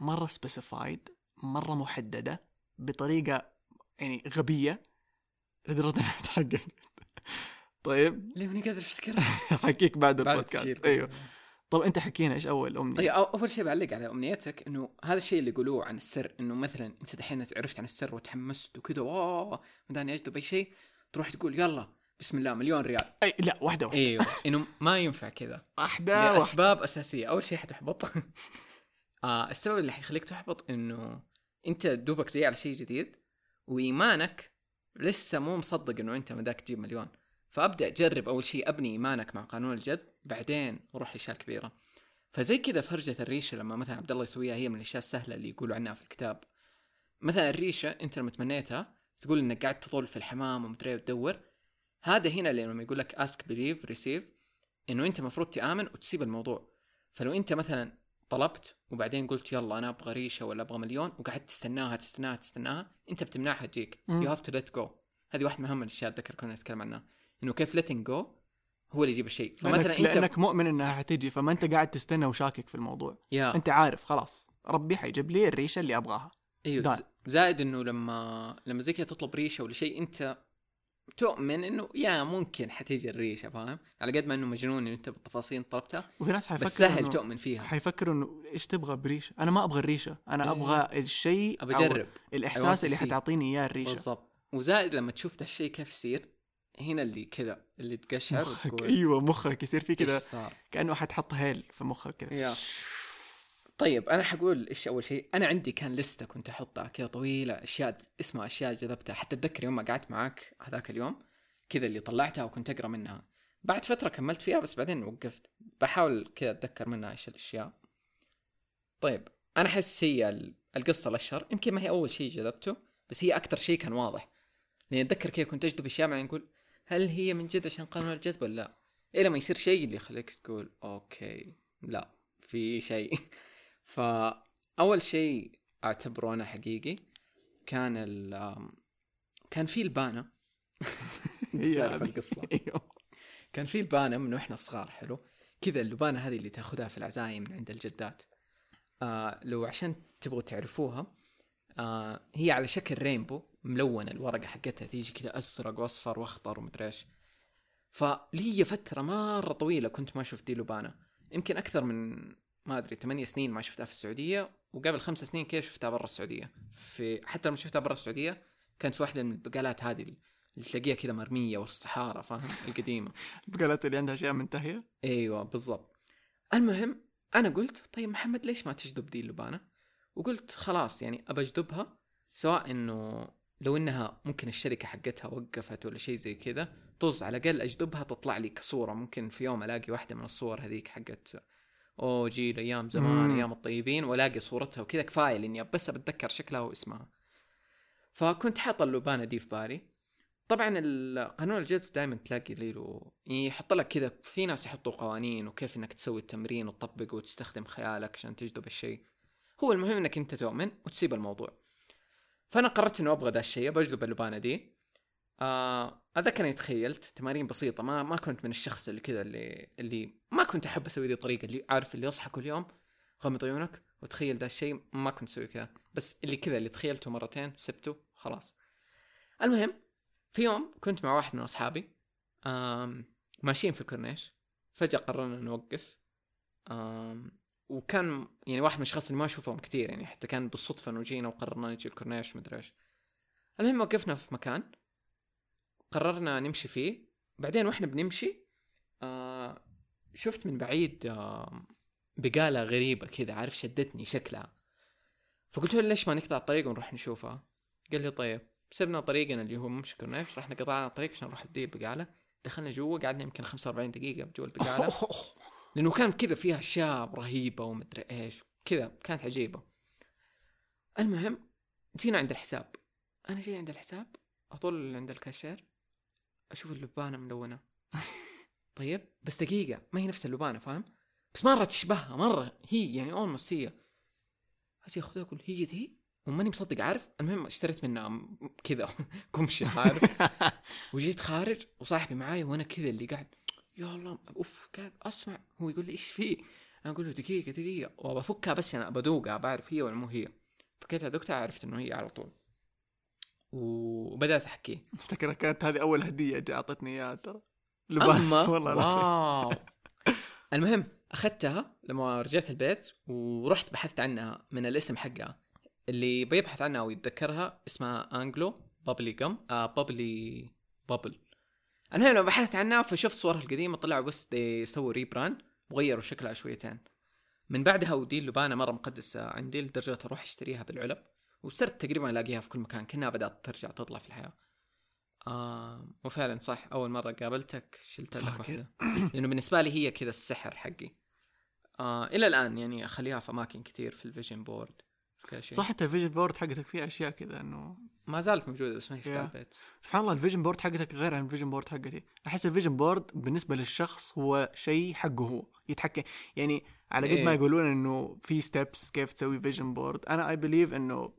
مرة specified مرة محددة بطريقة يعني غبية. لدرجه انها تحققت طيب. ليه ماني قادر أفتكرها؟ حكيك بعد البودكاست. أيوه. طب أنت حكينا إيش أول أمنية؟ طيب أول شيء بعلق على أمنيتك إنه هذا الشيء اللي يقولوه عن السر إنه مثلا أنت دحين عرفت عن السر وتحمست وكذا اوه مداني اجذب أي شيء. تروح تقول يلا. بسم الله مليون ريال. أي لا واحدة واحدة. إيوه إنه ما ينفع كذا. واحدة لأسباب أساسية. أول شيء حتحبط. آه السبب اللي حيخليك تحبط إنه أنت دوبك جاي على شيء جديد وإيمانك لسه مو مصدق إنه أنت مداك تجيب مليون. فأبدأ جرب أول شيء أبني إيمانك مع قانون الجذب بعدين روح لإشياء كبيرة. فزي كذا فرجة الريشة لما مثلا عبد الله يسويها هي من الأشياء السهلة اللي يقولوا عنها في الكتاب. مثلا الريشة أنت لما تمنيتها تقول إنك قاعد تطول في الحمام ومدري وتدور هذا هنا لما يقول لك ask believe receive إنه أنت المفروض تآمن وتسيب الموضوع. فلو أنت مثلا طلبت وبعدين قلت يلا أنا أبغى ريشة ولا أبغى مليون وقعدت تستناها تستناها تستناها أنت بتمنعها تجيك. you have to let go هذه واحدة من أهم الأشياء أتذكر كنا نتكلم عنها. إنه كيف letting go هو اللي يجيب الشيء. فمثلا لأنك, أنت لأنك مؤمن إنها حتجي فما أنت قاعد تستنى وشاكك في الموضوع. yeah. أنت عارف خلاص ربي حيجيب لي الريشة اللي أبغاها. أيوه زائد إنه لما لما زي كذا تطلب ريشة ولا شيء أنت تؤمن إنه يا ممكن حتيجي الريشة فاهم؟ على قد ما إنه مجنون أنت بالتفاصيل طلبتها وفي ناس حيفكروا بس سهل تؤمن فيها. حيفكروا إنه إيش تبغى بريشة؟ أنا ما أبغى الريشة أنا إيه. أبغى الشيء ابى أجرب. الإحساس اللي. حتعطيني إياه الريشة. بالضبط. وزائد لما تشوف ذا الشيء كيف يصير هنا اللي كذا اللي تقشعر مخك. أيوه مخك يصير في كذا كأنه حتحط هيل في مخك كذا. طيب أنا حقول إيش أول شيء؟ أنا عندي كان لستة كنت أحطها كذا طويلة أشياء اسمها أشياء جذبتها. حتى اتذكر يوم ما قعدت معاك هذاك اليوم كذا اللي طلعتها وكنت أقرأ منها. بعد فترة كملت فيها بس بعدين وقفت. بحاول كذا أتذكر منها إيش الأشياء. طيب أنا أحس هي ال- القصة الأشهر. يمكن ما هي أول شيء جذبته بس هي أكثر شيء كان واضح. لأني أتذكر كذا كنت اجذب أشياء بعدين أقول هل هي من جد عشان قانون الجذب ولا لا؟ إلى ما يصير شيء اللي يخليك تقول أوكي لا في شيء. فأول شيء اعتبره أنا حقيقي كان ال كان في البانه تعرف هذه. القصة. أيوه. كان في البانه من وإحنا صغار حلو. كذا اللبانه هذه اللي تأخذها في العزايم من عند الجدات. آه لو عشان تبغوا تعرفوها آه هي على شكل رينبو ملونة الورقة حقتها تيجي كذا أزرق وأصفر وأخضر ومدري إيش. فلي فترة مرة طويلة كنت ما شفت دي لبانه يمكن أكثر من ما أدري ثمانية سنين ما شفتها في السعودية وقبل خمس سنين كذا شفتها برا السعودية. في حتى لما شفتها برا السعودية كانت في واحدة من البقالات هذه اللي تلاقيها كذا مرمية وسط حاره فاهم القديمة. البقالات اللي عندها أشياء منتهية؟ أيوه بالضبط. المهم أنا قلت طيب محمد ليش ما تجذب دي اللبانة؟ وقلت خلاص يعني أبى أجذبها سواء إنه لو إنها ممكن الشركة حقتها وقفت ولا شيء زي كذا طز على الأقل أجذبها تطلع لي كصورة. ممكن في يوم ألاقي واحدة من الصور هذيك حقت اوه جيل أيام زمان مم. أيام الطيبين وألاقي صورتها وكذا كفاية لإني بس بتذكر شكلها واسمها. فكنت حاط اللبانه دي في بالي. طبعا قانون الجذب دائما تلاقي له يحط لك كذا في ناس يحطوا قوانين وكيف إنك تسوي التمرين وتطبقه وتستخدم خيالك عشان تجذب الشيء. هو المهم إنك أنت تؤمن وتسيب الموضوع. فأنا قررت إنه أبغى ذا الشيء بجذب اللبانة دي. آه اتذكر اني تخيلت تمارين بسيطة ما ما كنت من الشخص اللي كذا اللي اللي ما كنت أحب أسوي ذي الطريقة اللي عارف اللي يصحى كل يوم غمض عيونك وتخيل ذا الشيء ما كنت أسوي كذا. بس اللي كذا اللي تخيلته مرتين سبته خلاص. المهم في يوم كنت مع واحد من أصحابي ماشيين في الكورنيش فجأة قررنا نوقف آم، وكان يعني واحد من الأشخاص اللي ما أشوفهم كثير يعني حتى كان بالصدفة إنه جينا وقررنا نجي الكورنيش مدري إيش. المهم وقفنا في مكان قررنا نمشي فيه. بعدين وإحنا بنمشي آه شفت من بعيد آه بقالة غريبة كذا عارف شدتني شكلها. فقلت له ليش ما نقطع الطريق ونروح نشوفها؟ قال لي طيب. سبنا طريقنا اللي هو مش كورنيش رحنا قطعنا الطريق عشان نروح ندي البقاله دخلنا جوا قعدنا يمكن 45 دقيقة جوا البقالة. لأنه كان كذا فيها أشياء رهيبة ومدري إيش كذا كانت عجيبة. المهم جينا عند الحساب. أنا جاي عند الحساب اطول عند الكاشير. أشوف اللبانة ملونة. طيب بس دقيقة ما هي نفس اللبانة فاهم؟ بس مرة تشبهها مرة هي يعني almost هي. أجي أخذها أقول هي دي وماني مصدق عارف؟ المهم اشتريت منها كذا. كمشه عارف؟ وجيت خارج وصاحبي معاي وأنا كذا اللي قاعد يا الله أوف قاعد أسمع. هو يقول لي إيش في؟ أنا أقول له دقيقة دقيقة. وبفكها بس أنا بدوقها بعرف هي ولا مو هي. فكيتها دكتور عرفت إنه هي على طول. وبدأت احكيه أفتكر كانت هذه أول هدية جا أعطتني إياها ترى. أما؟ والله واو. المهم أخذتها لما رجعت البيت ورحت بحثت عنها من الاسم حقها. اللي بيبحث عنها ويتذكرها اسمها Angelo Bubbly gum آه Bubbly Bubble المهم لما بحثت عنها فشفت صورها القديمة طلعوا بس يسووا rebrand وغيروا شكلها شويتين. من بعدها ودي اللبانة مرة مقدسة عندي لدرجة أروح أشتريها بالعلب. وصرت تقريبا ألاقيها في كل مكان كأنها بدأت ترجع تطلع في الحياة. آه وفعلا صح أول مرة قابلتك شلت لك. واحدة. لأنه بالنسبة لي هي كذا السحر حقي. آه إلى الآن يعني أخليها في أماكن كثير في ال vision board في صح أنت ال vision board حقتك فيها أشياء كذا إنه ما زالت موجودة بس ما هي في. البيت. سبحان الله ال vision board حقتك غير عن ال vision board حقتي. أحس ال vision board بالنسبة للشخص هو شيء حقه هو يتحكم. يعني على قد ما إيه. يقولون إنه في steps كيف تسوي vision board أنا I believe إنه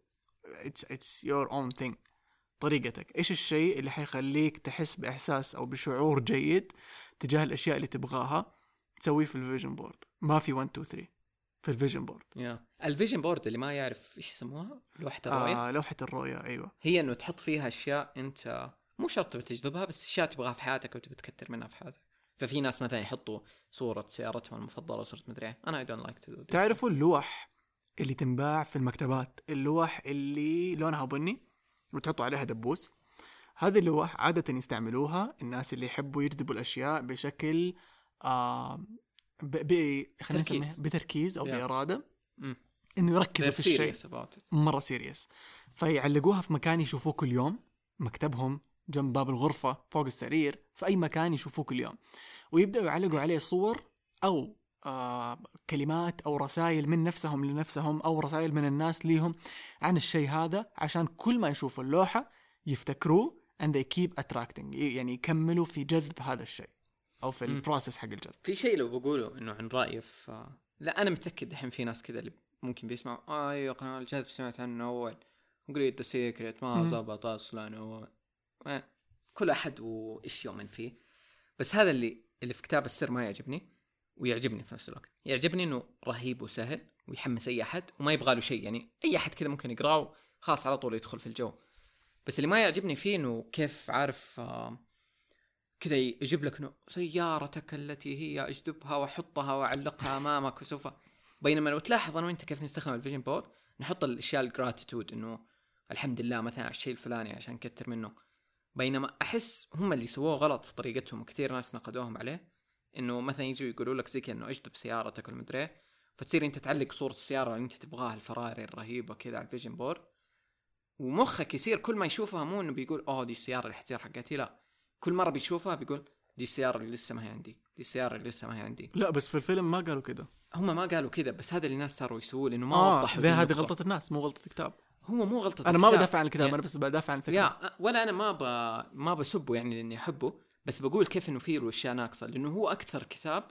it's it's your own thing طريقتك. إيش الشيء اللي حيخليك تحس بإحساس أو بشعور جيد تجاه الأشياء اللي تبغاها؟ تسويه في ال vision board. ما في 1 2 3 في ال vision board. yeah ال vision board اللي ما يعرف إيش يسموها؟ لوحة الرؤية. آه لوحة الرؤية أيوه. هي إنه تحط فيها أشياء أنت مو شرط تبي تجذبها بس أشياء تبغاها في حياتك أو تبي تكثر منها في حياتك. ففي ناس مثلا يحطوا صورة سيارتهم المفضلة وصورة مدري أنا I don't like to تعرفوا اللوح؟ اللي تنباع في المكتبات. اللوح اللي لونها بني وتحطوا عليها دبوس. هذه اللوح عادة يستعملوها الناس اللي يحبوا يجذبوا الأشياء بشكل آه ب... خلينا بتركيز أو Yeah. بإرادة. إنه يركزوا في الشيء. مرة سيريس فيعلقوها في مكان يشوفوه كل يوم. مكتبهم جنب باب الغرفة فوق السرير. في أي مكان يشوفوه كل يوم. ويبدأوا يعلقوا عليه صور أو كلمات أو رسائل من نفسهم لنفسهم أو رسائل من الناس ليهم عن الشيء هذا عشان كل ما يشوفوا اللوحة يفتكروه and they keep attracting. يعني يكملوا في جذب هذا الشيء أو في. ال process حق الجذب. في شيء لو بقوله إنه عن رأيي في لا أنا متأكد الحين في ناس كذا اللي ممكن بيسمعوا آه أيوه قانون الجذب سمعت عنه أول. قريت The Secret ما. زبط أصلا و... كل أحد وإيش يؤمن فيه. بس هذا اللي اللي في كتاب السر ما يعجبني. ويعجبني في نفس الوقت. يعجبني إنه رهيب وسهل ويحمس أي أحد وما يبغى له شيء. يعني أي أحد كذا ممكن يقرأه خلاص على طول يدخل في الجو. بس اللي ما يعجبني فيه إنه كيف عارف آه كذا يجيب لك إنه سيارتك التي هي أجذبها وأحطها وأعلقها أمامك وسوف. بينما لو تلاحظ أنا وأنت كيف نستخدم ال vision board نحط الأشياء ال gratitude إنه الحمد لله مثلا على الشيء الفلاني عشان نكثر منه. بينما أحس هم اللي سووه غلط في طريقتهم وكثير ناس نقدوهم عليه. إنه مثلا يجوا يقولوا لك زي كذا إنه اجذب سيارتك والمدري إيه، فتصير أنت تعلق صورة السيارة اللي أنت تبغاها الفراري الرهيبة كذا على ال vision board. ومخك يصير كل ما يشوفها مو إنه بيقول أوه دي السيارة اللي حتصير حقتي لا. كل مرة بيشوفها بيقول دي السيارة اللي لسه ما هي عندي دي السيارة اللي لسه ما هي عندي. لا بس في الفيلم ما قالوا كده. هم ما قالوا كذا بس هذا اللي الناس صاروا يسووه لأنه ما آه وضحوا هذه. غلطة الناس مو غلطة الكتاب. هو مو غلطة ما الكتاب. بدافع عن الكتاب يعني- أنا بس بدافع عن الفكرة يا ولا أنا ما ب... ما بسبه يعني لأني أحبه. بس بقول كيف إنه فيه له اشياء ناقصة لأنه هو أكثر كتاب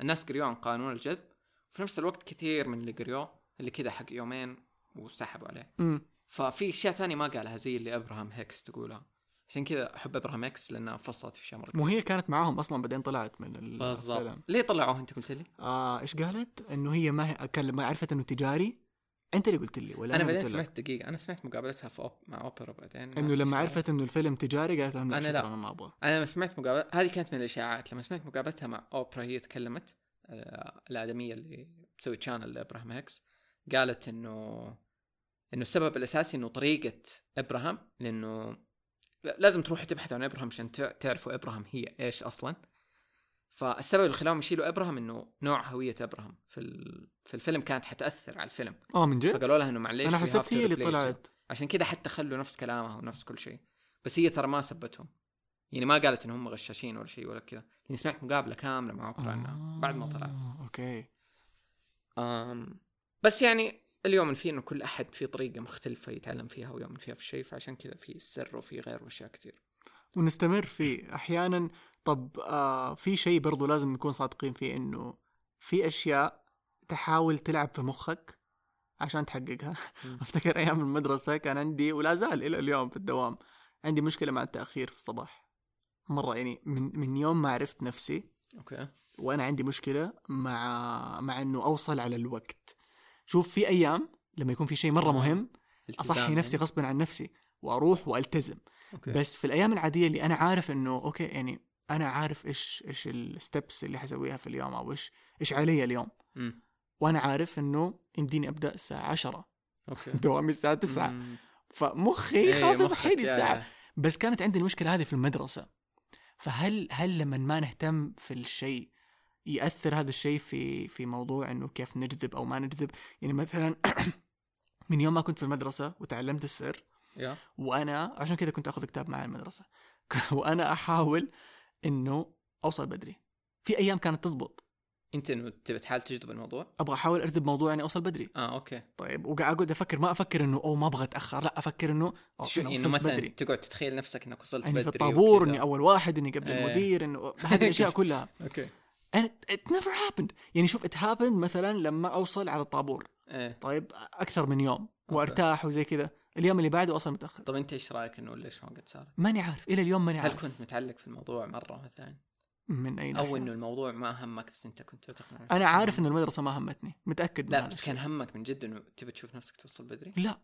الناس قريوه عن قانون الجذب وفي نفس الوقت كثير من اللي قريوه اللي كذا حق يومين وسحبوا عليه. امم ففي أشياء ثانية ما قالها زي اللي أبراهام هيكس تقولها. عشان كذا أحب أبراهام هيكس لأنها فصلت في اشياء مره مو هي كانت معاهم أصلا بعدين طلعت من ال- بالضبط. ليه طلعوه أنت قلت لي؟ آه إيش قالت؟ إنه هي ما هي كان لما عرفت إنه تجاري انت اللي قلت لي ولا أنا أنا, بعدين؟ سمعت دقيقة أنا سمعت مقابلتها في أوب... مع أوبرا بعدين. إنه لما عرفت إنه الفيلم تجاري قالت لهم شكرا لا. أنا ما أبغى أنا لما سمعت مقابلة هذه كانت من الإشاعات. لما سمعت مقابلتها مع أوبرا هي تكلمت آه، الادميه اللي تسوي تشانل لابراهام هيكس قالت إنه إنه السبب الأساسي إنه طريقة ابراهام لإنه لازم تروحوا تبحثوا عن ابراهام عشان تع- تعرفوا ابراهام هي إيش أصلا. فالسبب اللي خلاهم يشيلوا إبراهام إنه نوع هوية إبراهام في ال... في الفيلم كانت حتأثر على الفيلم. آه من جد؟ فقالوا لها إنه معليش أنا حسبت هي اللي. طلعت. عشان كذا حتى خلوا نفس كلامها ونفس كل شيء. بس هي ترى ما سبتهم. يعني ما قالت ان هم غشاشين ولا شيء ولا كذا. يعني سمعت مقابلة كاملة مع اوبرا عنها بعد ما طلع آه، أوكي. آم بس يعني اليوم في إنه كل أحد في طريقة مختلفة يتعلم فيها ويؤمن فيها في الشيء فعشان كذا في السر وفي غير وأشياء كثير ونستمر فيه. أحيانا طب آه في شيء برضو لازم نكون صادقين فيه إنه في أشياء تحاول تلعب في مخك عشان تحققها. أفتكر أيام المدرسة كان عندي ولا زال إلى اليوم في الدوام عندي مشكلة مع التأخير في الصباح مرة يعني من من يوم ما عرفت نفسي okay وأنا عندي مشكلة مع مع إنه أوصل على الوقت شوف في أيام لما يكون في شيء مرة آه. مهم أصحي نفسي يعني. غصبا عن نفسي وأروح وألتزم okay بس في الأيام العادية اللي أنا عارف إنه okay يعني أنا عارف إيش إيش ال steps اللي حسويها في اليوم أو إيش إيش علي اليوم. مم. وأنا عارف إنه يمديني أبدأ الساعة 10 أوكي. دوامي الساعة 9 مم. فمخي إيه، خلاص يصحيني الساعة. بس كانت عندي المشكلة هذه في المدرسة. فهل هل لما ما نهتم في الشيء يأثر هذا الشيء في في موضوع إنه كيف نجذب أو ما نجذب؟ يعني مثلا من يوم ما كنت في المدرسة وتعلمت السر وأنا عشان كذا كنت آخذ كتاب معي المدرسة. وأنا أحاول إنه أوصل بدري. في أيام كانت تزبط. أنت إنه تبي تحاول تجذب الموضوع؟ أبغى أحاول أرتب موضوع اني أوصل بدري. آه okay. طيب وقاعد أقعد أفكر ما أفكر إنه أوه ما أبغى أتأخر لا أفكر إنه شو أنا إنه مثلا بدري. تقعد تتخيل نفسك إنك وصلت إني بدري في الطابور. إني أول واحد إني قبل إيه. المدير إنه هذه الأشياء كلها. okay. And it, it never happened. يعني شوف it happened مثلا لما أوصل على الطابور. إيه. طيب أكثر من يوم. وأرتاح وزي كذا. اليوم اللي بعده أصلا متأخر. طب أنت إيش رأيك إنه ليش ما قد صار؟ ماني عارف. إلى اليوم ماني هل عارف. كنت متعلق في الموضوع مرة مثلا؟ من أي أو إنه الموضوع ما همك بس أنت كنت تقنع أنا عارف ان المدرسة ما همتني. متأكد لا بس. كان همك من جد إنه تبي تشوف نفسك توصل بدري؟ لا.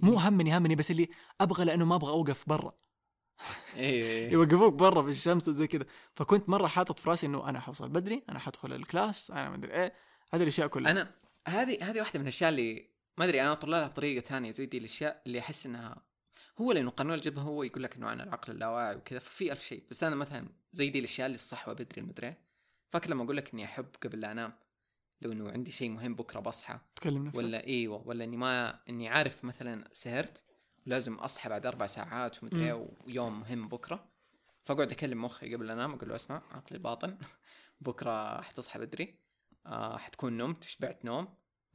مو همني همني بس اللي أبغى لأنه ما أبغى أوقف برا. إيه يوقفوك برا في الشمس وزي كذا. فكنت مرة حاطط في راسي إنه أنا حوصل بدري أنا حدخل الكلاس أنا ما ادري إيه. هذه الأشياء كلها. أنا هذه هذه واحدة من الأشياء اللي ما أدري أنا اطلع لها بطريقة ثانية زي دي الأشياء اللي أحس إنها هو لأنه قانون الجذب هو يقول لك إنه عن العقل اللاواعي وكذا ففي ألف شيء. بس أنا مثلا زي دي الأشياء اللي الصحوة بدري المدري. فاكر لما أقول لك إني أحب قبل لا أنام؟ لو إنه عندي شيء مهم بكرة بصحى. تكلم نفسك. ولا إيوه ولا إني ما إني عارف مثلا سهرت ولازم أصحى بعد أربع ساعات ومدري ويوم مهم بكرة. فأقعد أكلم مخي قبل لا أنام أقول له اسمع عقلي الباطن بكرة حتصحى بدري. آه حتكون نمت شبعت نوم.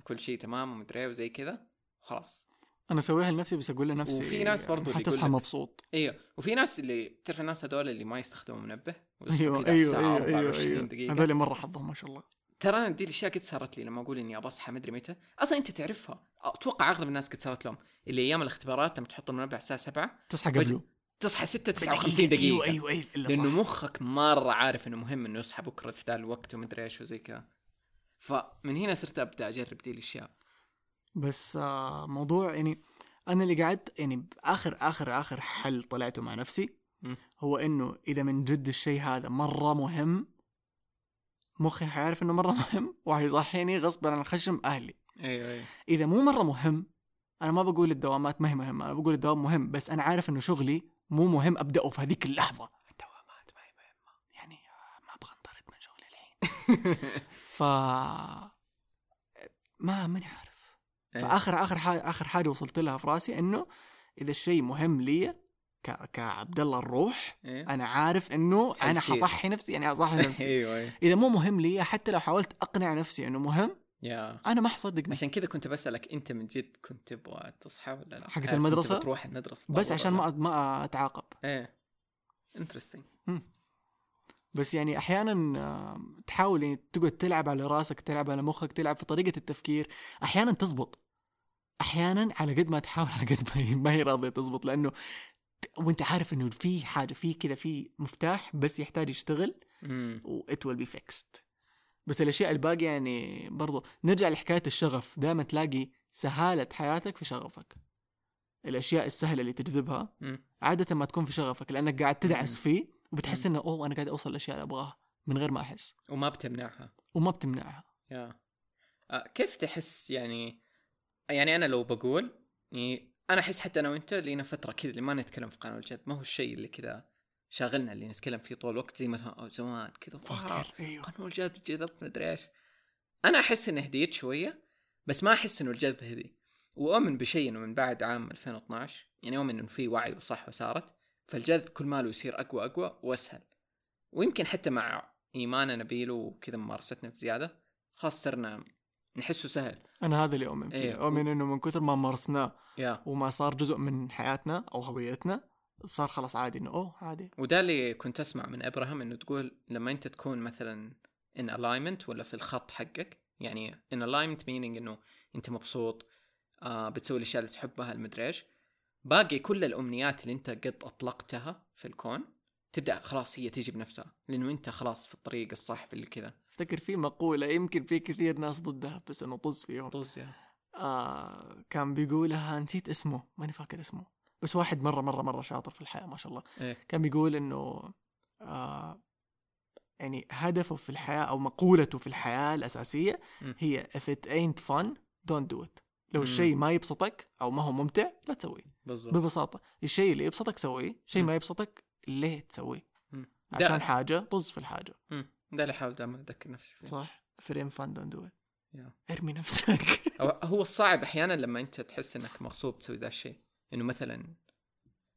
وكل شيء تمام ومدري إيه وزي كذا وخلاص أنا اسويها لنفسي بس أقول لنفسي وفي ناس برضو اللي حتصحى مبسوط. أيوه وفي ناس اللي تعرف الناس هذول اللي ما يستخدموا منبه أيوه كذا أيوه أيوه أيوه, 24 أيوه. دقيقة. هذول مرة حظهم ما شاء الله. ترى أنا دي الاشياء قد صارت لي لما أقول إني أصحى مدري متى. أصلا أنت تعرفها. أتوقع أغلب الناس قد صارت لهم. اللي أيام الاختبارات لما تحط المنبه على الساعة 7 تصحى قبله. تصحى 6 59 دقيقة. أيوه أيوه أيوه إلا لأنه مخك مرة عارف إنه مهم إنه يصحى بكرة في ذا الوقت ومدري إيش وزي كذا. فمن هنا صرت أبدأ أجرب دي الأشياء. بس آه موضوع يعني أنا اللي قعدت يعني اخر آخر آخر حل طلعته مع نفسي. هو إنه إذا من جد الشيء هذا مرة مهم مخي حيعرف إنه مرة مهم وحيصحيني غصبا عن خشم أهلي. أيوه أيوه. إذا مو مرة مهم أنا ما بقول الدوامات ما هي مهمة أنا بقول الدوام مهم بس أنا عارف إنه شغلي مو مهم أبدأه في هذيك اللحظة. الدوامات ما هي مهمة. يعني آه، ما أبغى أنطرد من شغلي الحين. ف ما ماني عارف. إيه. فاخر آخر حاجة آخر حاجة وصلت لها في رأسي إنه إذا الشيء مهم لي ك... كعبد الله الروح إيه. أنا عارف إنه أنا. حصحي نفسي يعني حصحي نفسي. أيوه أيوه. إذا مو مهم لي حتى لو حاولت أقنع نفسي إنه مهم يا. أنا ما حصدق عشان كذا كنت بسألك أنت من جد كنت تبغى تصحى ولا لا؟ حقت هل المدرسة؟ كنت بتروح المدرسة؟ بس عشان ما ما أتعاقب. إيه. انترستنج بس يعني أحيانا تحاول يعني تقعد تلعب على رأسك تلعب على مخك تلعب في طريقة التفكير أحيانا تزبط. أحيانا على قد ما تحاول على قد ما هي ما هي راضية تزبط لأنه وأنت عارف إنه في حاجة في كذا في مفتاح بس يحتاج يشتغل و it will be fixed. بس الأشياء الباقية يعني برضو نرجع لحكاية الشغف. دائما تلاقي سهالة حياتك في شغفك. الأشياء السهلة اللي تجذبها. عادة ما تكون في شغفك لأنك قاعد تدعس. فيه وبتحس إنه أوه أنا قاعد أوصل الاشياء اللي أبغاها من غير ما أحس. وما بتمنعها. وما بتمنعها. يا. آه كيف تحس يعني يعني أنا لو بقول يعني أنا أحس حتى أنا وأنت لينا فترة كذا اللي ما نتكلم في قانون الجد ما هو الشيء اللي كذا شاغلنا اللي نتكلم فيه طول الوقت زي مثلا زمان كذا أيوه. قانون الجذب جذب مدري إيش. أنا أحس اني هديت شوية بس ما أحس إنه الجذب هدي وأؤمن بشيء إنه من بعد عام 2012 يعني أؤمن إنه في وعي وصح وصارت فالجذب كل ماله يصير أقوى أقوى وأسهل. ويمكن حتى مع إيماننا بيله وكذا ممارستنا بزيادة خلاص صرنا نحسه سهل. أنا هذا اللي أؤمن فيه. إيه. أؤمن إنه من كثر ما مارسناه يا. وما صار جزء من حياتنا أو هويتنا صار خلاص عادي إنه أوه عادي. وده اللي كنت أسمع من ابراهام إنه تقول لما أنت تكون مثلا in alignment ولا في الخط حقك يعني in alignment meaning إنه أنت مبسوط آه بتسوي الأشياء اللي تحبها المدري إيش. باقي كل الأمنيات اللي أنت قد أطلقتها في الكون تبدأ خلاص هي تيجي بنفسها لأنه أنت خلاص في الطريق الصح في اللي كذا. أفتكر في مقولة يمكن في كثير ناس ضدها بس انه طز فيهم. طز آه كان بيقولها نسيت اسمه ماني فاكر اسمه. بس واحد مرة مرة مرة شاطر في الحياة ما شاء الله. إيه. كان بيقول إنه آه يعني هدفه في الحياة أو مقولته في الحياة الأساسية مم. هي if it ain't fun don't do it. لو. الشيء ما يبسطك أو ما هو ممتع لا تسويه. بالضبط. ببساطة. الشيء اللي يبسطك سويه شيء. ما يبسطك ليه تسويه. عشان حاجة طز في الحاجة. مم. ده اللي احاول دائما أذكر نفسي فيه. صح. don't do it يا. ارمي نفسك. هو الصعب أحيانا لما أنت تحس إنك مغصوب تسوي ذا الشيء. إنه مثلا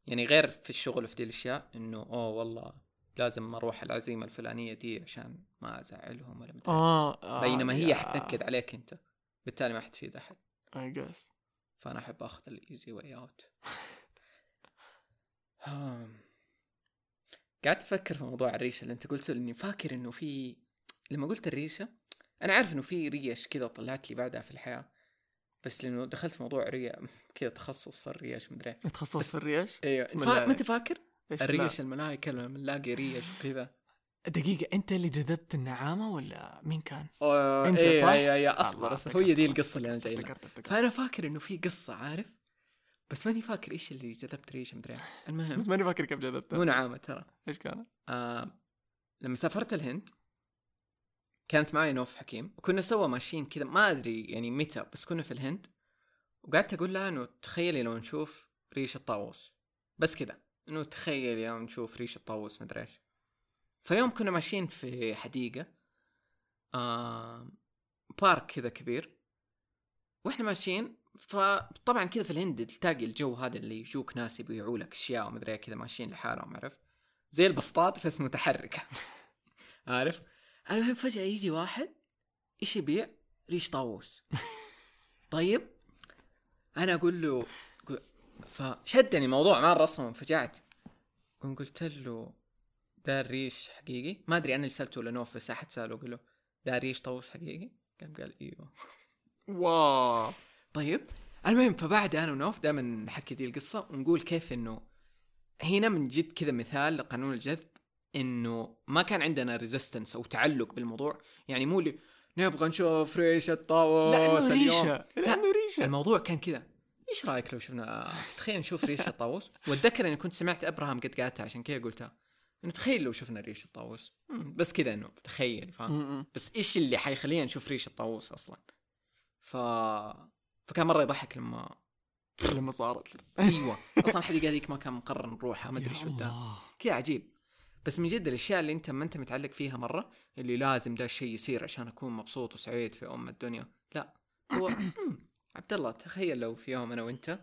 يعني غير في الشغل وفي دي الأشياء إنه أوه والله لازم أروح العزيمة الفلانية دي عشان ما أزعلهم ولا مدري. آه, آه بينما هي يا- حتنكد عليك أنت. بالتالي ما حتفيد احد I guess. فأنا أحب آخذ ال easy way out قاعد أفكر في موضوع الريشة اللي أنت قلته لأني فاكر إنه في لما قلت الريشة أنا عارف إنه في ريش كذا طلعت لي بعدها في الحياة بس لأنه دخلت في موضوع ريا كذا تخصص في الريش مدري. تخصص في الريش؟ أيوه ما أنت فاكر؟ الريش الملائكه لما نلاقي ريش وكذا. دقيقة أنت اللي جذبت النعامة ولا مين كان؟ أوه أنت إيه صح؟ إيه إيه أصبر الله، أصبر هي دي القصة اللي أنا جاي لها فأنا فاكر إنه في قصة عارف؟ بس ماني فاكر إيش اللي جذبت ريشه مدري. المهم. بس ماني فاكر كيف مو جذبتها نعامة ترى. إيش كان؟ آه لما سافرت الهند كانت معي نوف حكيم. وكنا سوا ماشيين كذا ما أدري يعني متى بس كنا في الهند. وقعدت أقول لها أنه تخيلي لو نشوف ريش الطاووس. بس كذا. أنه تخيلي لو نشوف ريش الطاووس مدري إيش. فيوم كنا ماشيين في حديقة آه بارك كذا كبير. وإحنا ماشيين فطبعا كذا في الهند تلاقي الجو هذا اللي يجوك ناس يبيعوا لك أشياء ومدري إيه كذا ماشيين لحالهم عرفت؟ زي البسطات بس متحركه عارف؟ المهم فجأة يجي واحد إيش يبيع؟ ريش طاووس. طيب أنا أقول له فشدني الموضوع مره أصلا انفجعت قم قلت له ده الريش حقيقي؟ ما أدري أنا اللي سألته ولا نوف بس احد سأله قال له ده ريش طاووس حقيقي؟ قام قال إيوه. واو. طيب المهم فبعد أنا ونوف دائما نحكي دي القصة ونقول كيف إنه هنا من جد كذا مثال لقانون الجذب إنه ما كان عندنا resistance أو تعلق بالموضوع. يعني مو اللي نبغى نشوف ريش الطاووس لأنه اليوم. ريشة. لأنه ريشة. الموضوع كان كذا. إيش رأيك لو شفنا تتخيل نشوف ريش الطاووس وأتذكر إني كنت سمعت إبراهام قد قالتها عشان كذا قلتها. إنه تخيل لو شفنا ريش الطاووس. بس كذا إنه تخيل فاهم. بس إيش اللي حيخلينا نشوف ريش الطاووس أصلا؟ ف فكان مرة يضحك لما لما صارت. أيوه. أصلا الحديقة هذيك ما كان مقرر نروحها ما أدري شو. كذا عجيب. بس من جد الأشياء اللي أنت ما أنت متعلق فيها مرة اللي لازم ده الشيء يصير عشان أكون مبسوط وسعيد في أم الدنيا. لا. هو عبد الله تخيل لو في يوم أنا وأنت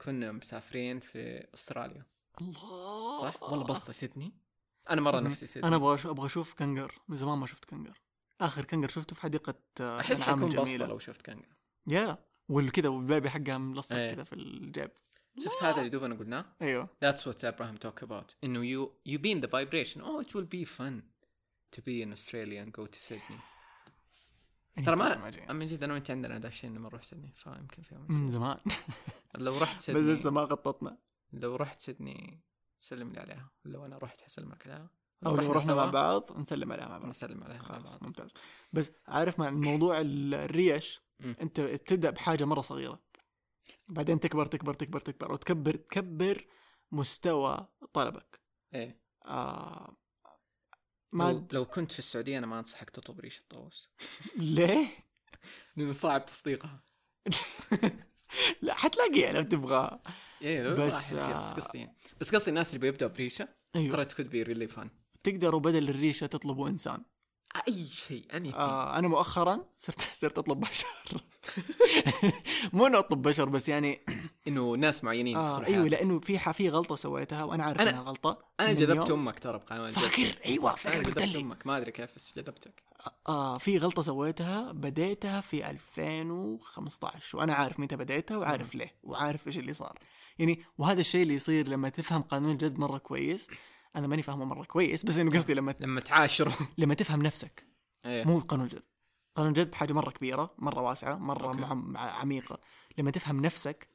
كنا مسافرين في أستراليا. الله صح والله بسطة سيدني أنا مرة صدقني. نفسي سيدني أنا أبغى أبغى أشوف كنجر من زمان ما شفت كنجر آخر كنجر شفته في حديقة آه، أحس حيكون بسطة. لو شفت كانجر يا والكذا وال baby حقها ملصق إيه. كذا في الجيب شفت هذا اللي دوبنا قلناه أيوه That's what Abraham talk about. إنه you you be in the vibration. Oh, it will be fun to be in Australia and go to Sydney. ترى ما من جد أنا وأنت عندنا ذا الشيء لما نروح سيدني فيمكن في يوم من. زمان لو رحت بس سيدني لسه ما غطتنا لو رحت سيدني سلم لي عليها. لو أنا رحت حسلم لك عليها أو لو رحنا مع بعض نسلم عليها مع بعض. نسلم عليها مع خلاص بعض. ممتاز. بس عارف مع موضوع ال- الريش. أنت تبدأ بحاجة مرة صغيرة. بعدين تكبر تكبر تكبر تكبر وتكبر تكبر مستوى طلبك. إيه. آه ما لو, لو كنت في السعودية أنا ما أنصحك تطلب ريشه طاووس ليه؟ لأنه صعب تصديقها. لا حتلاقيها لو تبغى. إيه بس، بس بس آه، قصدي يعني. بس قصدي الناس اللي بيبدأوا بريشة أيوه. ترى تكون بي ريلي فان تقدروا بدل الريشة تطلبوا إنسان. أي شيء اني آه أنا مؤخرا صرت صرت أطلب بشر. مو إنه أطلب بشر بس يعني إنه ناس معينين آه يدخلوا أيوه. لأنه في في غلطة سويتها وأنا عارف أنا- إنها غلطة أنا جذبت أمك ترى بقانون الجذب. فاكر أيوه فاكر قلت جذبت لي أمك ما أدري كيف بس جذبتك. آه في غلطة سويتها بديتها في 2015 وأنا عارف متى بديتها وعارف ليه وعارف إيش اللي صار. يعني وهذا الشيء اللي يصير لما تفهم قانون الجد مرة كويس أنا ماني فاهمه مرة كويس بس إنه قصدي لما لما تعاشروا لما تفهم نفسك إيه مو قانون الجد قانون الجد بحاجة مرة كبيرة مرة واسعة مرة. مع... عميقة لما تفهم نفسك.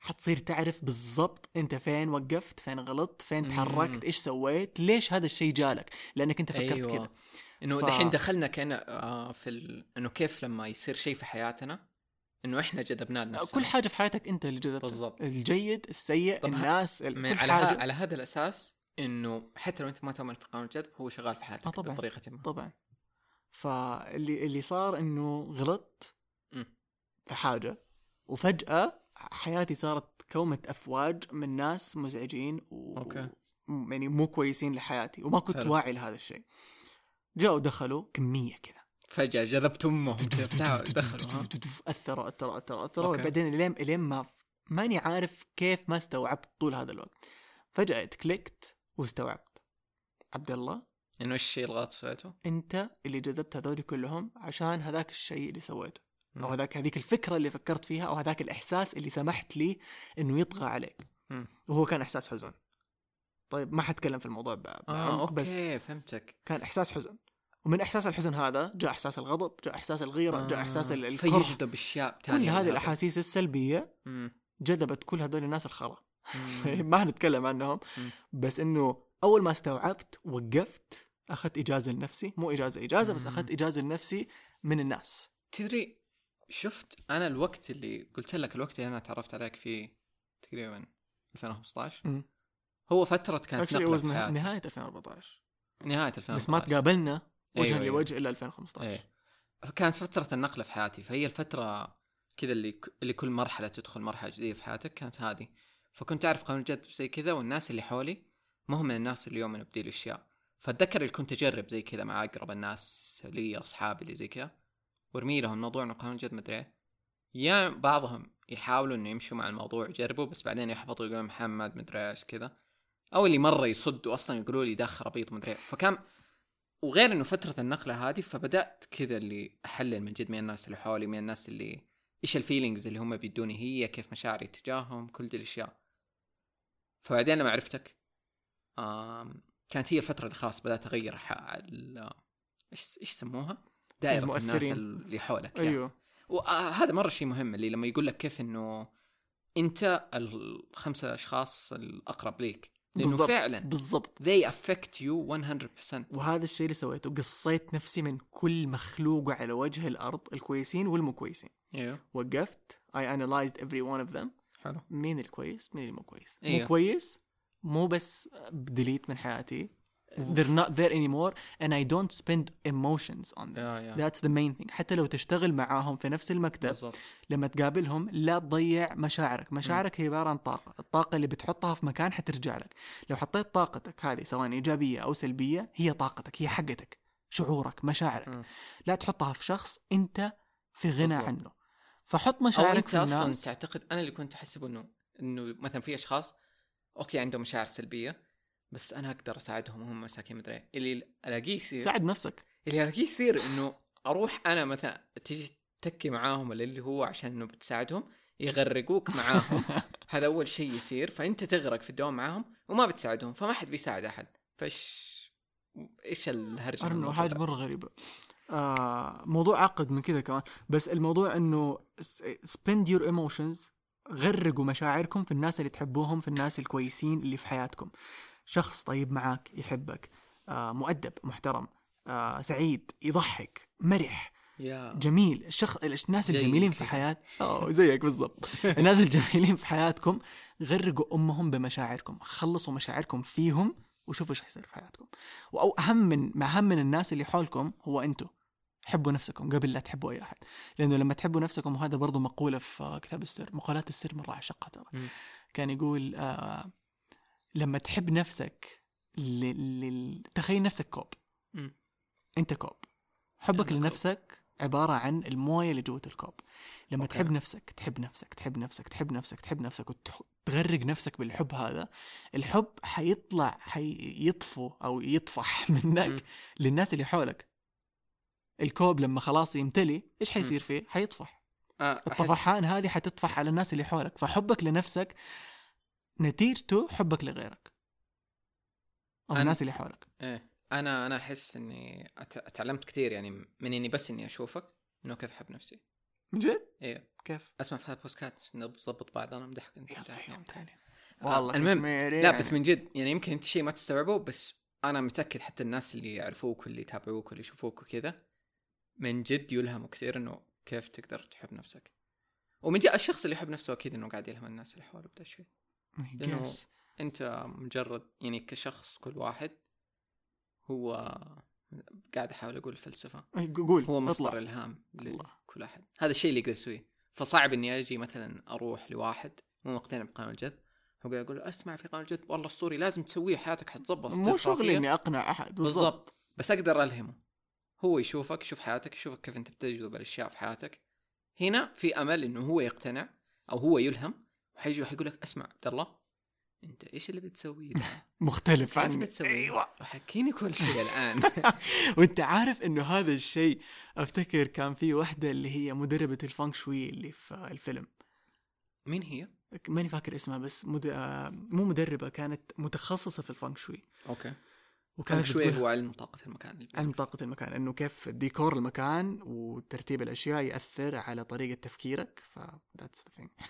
حتصير تعرف بالضبط أنت فين وقفت فين غلطت فين. تحركت إيش سويت ليش هذا الشيء جالك لأنك أنت فكرت أيوة. كذا إنه ف- دحين دخلنا كأن آه في ال... إنه كيف لما يصير شيء في حياتنا إنه إحنا جذبناه لنفسنا كل حاجة في حياتك أنت اللي جذبتها بالضبط الجيد السيء الناس كل على. حاجة على هذا الأساس إنه حتى لو أنت ما تؤمن في قانون الجذب هو شغال في حياتك آه طبعاً. بطريقة ما طبعا فاللي اللي صار إنه غلطت مم. في حاجة وفجأة حياتي صارت كومة أفواج من ناس مزعجين و... أوكي. م- يعني مو كويسين لحياتي وما كنت حلو. واعي لهذا الشيء جاءوا دخلوا كمية كذا فجأة جذبت أمهم دخلوا أثروا أثروا أثروا أثروا. بعدين الين الين ما ماني عارف كيف ما استوعبت طول هذا الوقت فجأة كليكت واستوعبت عبد الله إنه إيش الشيء الغلط سويته؟ أنت اللي جذبت هذول كلهم عشان هذاك الشيء اللي سويته أو مم. هذاك هذيك الفكرة اللي فكرت فيها أو هذاك الإحساس اللي سمحت لي إنه يطغى عليك مم. وهو كان إحساس حزن طيب ما حتكلم في الموضوع آه بعمق بس أوكي فهمتك كان إحساس حزن ومن إحساس الحزن هذا جاء إحساس الغضب جاء إحساس الغيرة جاء إحساس ال- الكره فيجذب أشياء كل ثانية هذه الأحاسيس السلبية مم. جذبت كل هذول الناس الخرا. ما هنتكلم عنهم. بس إنه أول ما استوعبت وقفت أخذت إجازة لنفسي. مو إجازة إجازة بس. أخذت إجازة لنفسي من الناس. تدري شفت أنا الوقت اللي قلت لك الوقت اللي أنا تعرفت عليك فيه تقريبا 2015 مم. هو فترة كانت was في حياتي. نهاية 2014 نهاية 2015 بس ما تقابلنا وجها أيوة، أيوة. لوجه الا 2015 إيه. فكانت فترة النقلة في حياتي فهي الفترة كذا اللي اللي كل مرحلة تدخل مرحلة جديدة في حياتك كانت هذه. فكنت أعرف قانون الجذب زي كذا والناس اللي حولي ما هم من الناس اللي يؤمنوا بدي الأشياء. فأتذكر اللي كنت أجرب زي كذا مع أقرب الناس لي أصحابي اللي زي كذا. وأرمي لهم موضوع إنه قانون الجذب مدري إيه. يا بعضهم يحاولوا إنه يمشوا مع الموضوع يجربوا بس بعدين يحبطوا يقولون محمد مدري إيش كذا. أو اللي مرة يصدوا أصلا يقولوا لي ده خرابيط مدري إيه. فكان وغير إنه فترة النقلة هذه فبدأت كذا اللي أحلل من جد من الناس اللي حولي من الناس اللي إيش الفيلينجز اللي هم بيدوني هي كيف مشاعري تجاههم كل دي الأشياء. فبعدين لما عرفتك كانت هي الفترة اللي خلاص بدأت أغير. إيش إيش يسموها؟ دائرة الناس المؤثرين. اللي حولك يعني. أيوه وهذا مرة شيء مهم اللي لما يقول لك كيف إنه أنت الخمسة أشخاص الأقرب ليك لأنه بالضبط. فعلا بالضبط they affect you 100% وهذا الشيء اللي سويته قصيت نفسي من كل مخلوق على وجه الأرض الكويسين والمو كويسين أيوه وقفت I analyzed every one of them حلو. مين الكويس؟ مين اللي مو كويس؟ أيوه. مو كويس مو بس ديليت من حياتي. they're not there anymore and I don't spend emotions on them. يا يا. That's the main thing. حتى لو تشتغل معاهم في نفس المكتب بالضبط. لما تقابلهم لا تضيع مشاعرك. مشاعرك هي عبارة عن طاقة. الطاقة اللي بتحطها في مكان حترجع لك. لو حطيت طاقتك هذه سواء إيجابية أو سلبية هي طاقتك هي حقتك شعورك مشاعرك. لا تحطها في شخص أنت في غنى بالضبط. عنه. فحط مشاعرك أنت في أصلا الناس تعتقد أنا اللي كنت احسبه إنه إنه مثلا في أشخاص أوكي عندهم مشاعر سلبية بس أنا أقدر أساعدهم وهم مساكين مدري إيه. اللي ألاقيه يصير ساعد نفسك. اللي ألاقيه يصير إنه أروح أنا مثلا تجي تكي معاهم ولا اللي هو عشان إنه بتساعدهم يغرقوك معاهم. هذا أول شيء يصير. فأنت تغرق في الدوام معاهم وما بتساعدهم فما حد بيساعد أحد. فإيش إيش الهرجة بالموضوع حاجة ده؟ آه موضوع عقد من كذا كمان. بس الموضوع إنه spend your emotions غرقوا مشاعركم في الناس اللي تحبوهم في الناس الكويسين اللي في حياتكم. شخص طيب معاك يحبك آه مؤدب محترم آه سعيد يضحك مرح يا. جميل. الشخص الناس الجميلين في. حياة آه زيك بالضبط. الناس الجميلين في حياتكم غرقوا أمهم بمشاعركم خلصوا مشاعركم فيهم وشوفوا إيش حيصير في حياتكم أو أهم من أهم من الناس اللي حولكم هو أنتم حبوا نفسكم قبل لا تحبوا أي أحد لأنه لما تحبوا نفسكم وهذا برضو مقولة في كتاب السر مقالات السر مرة اعشقها ترى. كان يقول آه لما تحب نفسك ل... ل... تخيل نفسك كوب مم. أنت كوب حبك. لنفسك عبارة عن الموية اللي جوة الكوب. لما أوكي. تحب نفسك تحب نفسك تحب نفسك تحب نفسك تحب نفسك وتغرق نفسك بالحب هذا الحب حيطلع حيطفو أو يطفح منك مم. للناس اللي حولك. الكوب لما خلاص يمتلي إيش حيصير فيه؟ حيطفح. أحس- الطفحان هذه حتطفح على الناس اللي حولك. فحبك لنفسك نتيجته حبك لغيرك. أو الناس اللي حولك. إيه. أنا أنا أحس إني تعلمت كثير يعني من إني بس إني أشوفك إنه كيف أحب نفسي. من جد؟ إيه. كيف؟ أسمع في هذا البودكاست نضبط بعض أنا مدحك أنت. يوم ثاني آه، والله المهم، لا يعني. بس من جد يعني يمكن أنت شيء ما تستوعبه بس أنا متأكد حتى الناس اللي يعرفوك واللي يتابعوك واللي يشوفوك وكذا من جد يلهموا كثير إنه كيف تقدر تحب نفسك. ومن جد الشخص اللي يحب نفسه أكيد إنه قاعد يلهم الناس اللي حوله بدا الشيء. أنت مجرد يعني كشخص كل واحد هو قاعد أحاول أقول فلسفة. أي، قول هو مصدر اطلع. إلهام. لكل أحد. هذا الشيء اللي يقدر يسويه فصعب إني أجي مثلا أروح لواحد مو مقتنع بقانون الجذب وقاعد أقول له أسمع في قانون الجذب والله أسطوري لازم تسويه حياتك حتظبط مو شغلي. إني أقنع أحد بالضبط. بس أقدر ألهمه. هو يشوفك يشوف حياتك يشوفك كيف أنت بتجذب الأشياء في حياتك. هنا في أمل إنه هو يقتنع أو هو يلهم وحيجي وحيقول لك أسمع عبد الله انت إيش اللي بتسويه ده؟ مختلف كيف عني. بتسويه؟ أيوه. وحكيني كل شيء الآن. وانت عارف انه هذا الشيء افتكر كان في واحدة اللي هي مدربة الفانك شوي اللي في الفيلم. مين هي؟ ماني فاكر اسمها بس مد... آه، مو مدربة كانت متخصصة في ال feng shui. أوكي. وكانت feng shui هو علم طاقة المكان عن طاقة المكان إنه كيف ديكور المكان وترتيب الأشياء يأثر على طريقة تفكيرك ف that's the thing.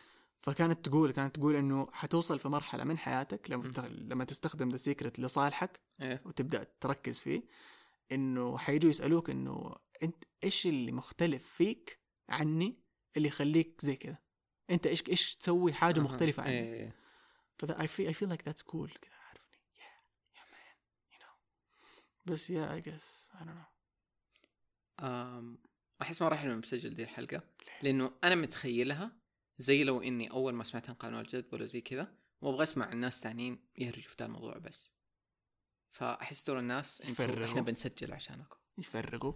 فكانت تقول كانت تقول إنه حتوصل في مرحلة من حياتك لما. لما تستخدم The Secret لصالحك إيه. وتبدأ تركز فيه إنه حيجوا يسألوك إنه أنت إيش اللي مختلف فيك عني اللي يخليك زي كذا؟ أنت إيش إيش تسوي حاجة أها. مختلفة عني؟ إيه فذا I feel I feel like that's cool. كذا عارفني. Yeah yeah man you know. بس I guess I don't know. أم، أحس ما راح بسجل دي الحلقة لأنه أنا متخيلها زي لو إني أول ما سمعت عن قانون الجذب ولا زي كذا وابغى أسمع الناس ثانيين يهرجوا في ذا الموضوع بس. فأحس دور الناس يفرغوا. إحنا بنسجل عشانكم. يفرغوا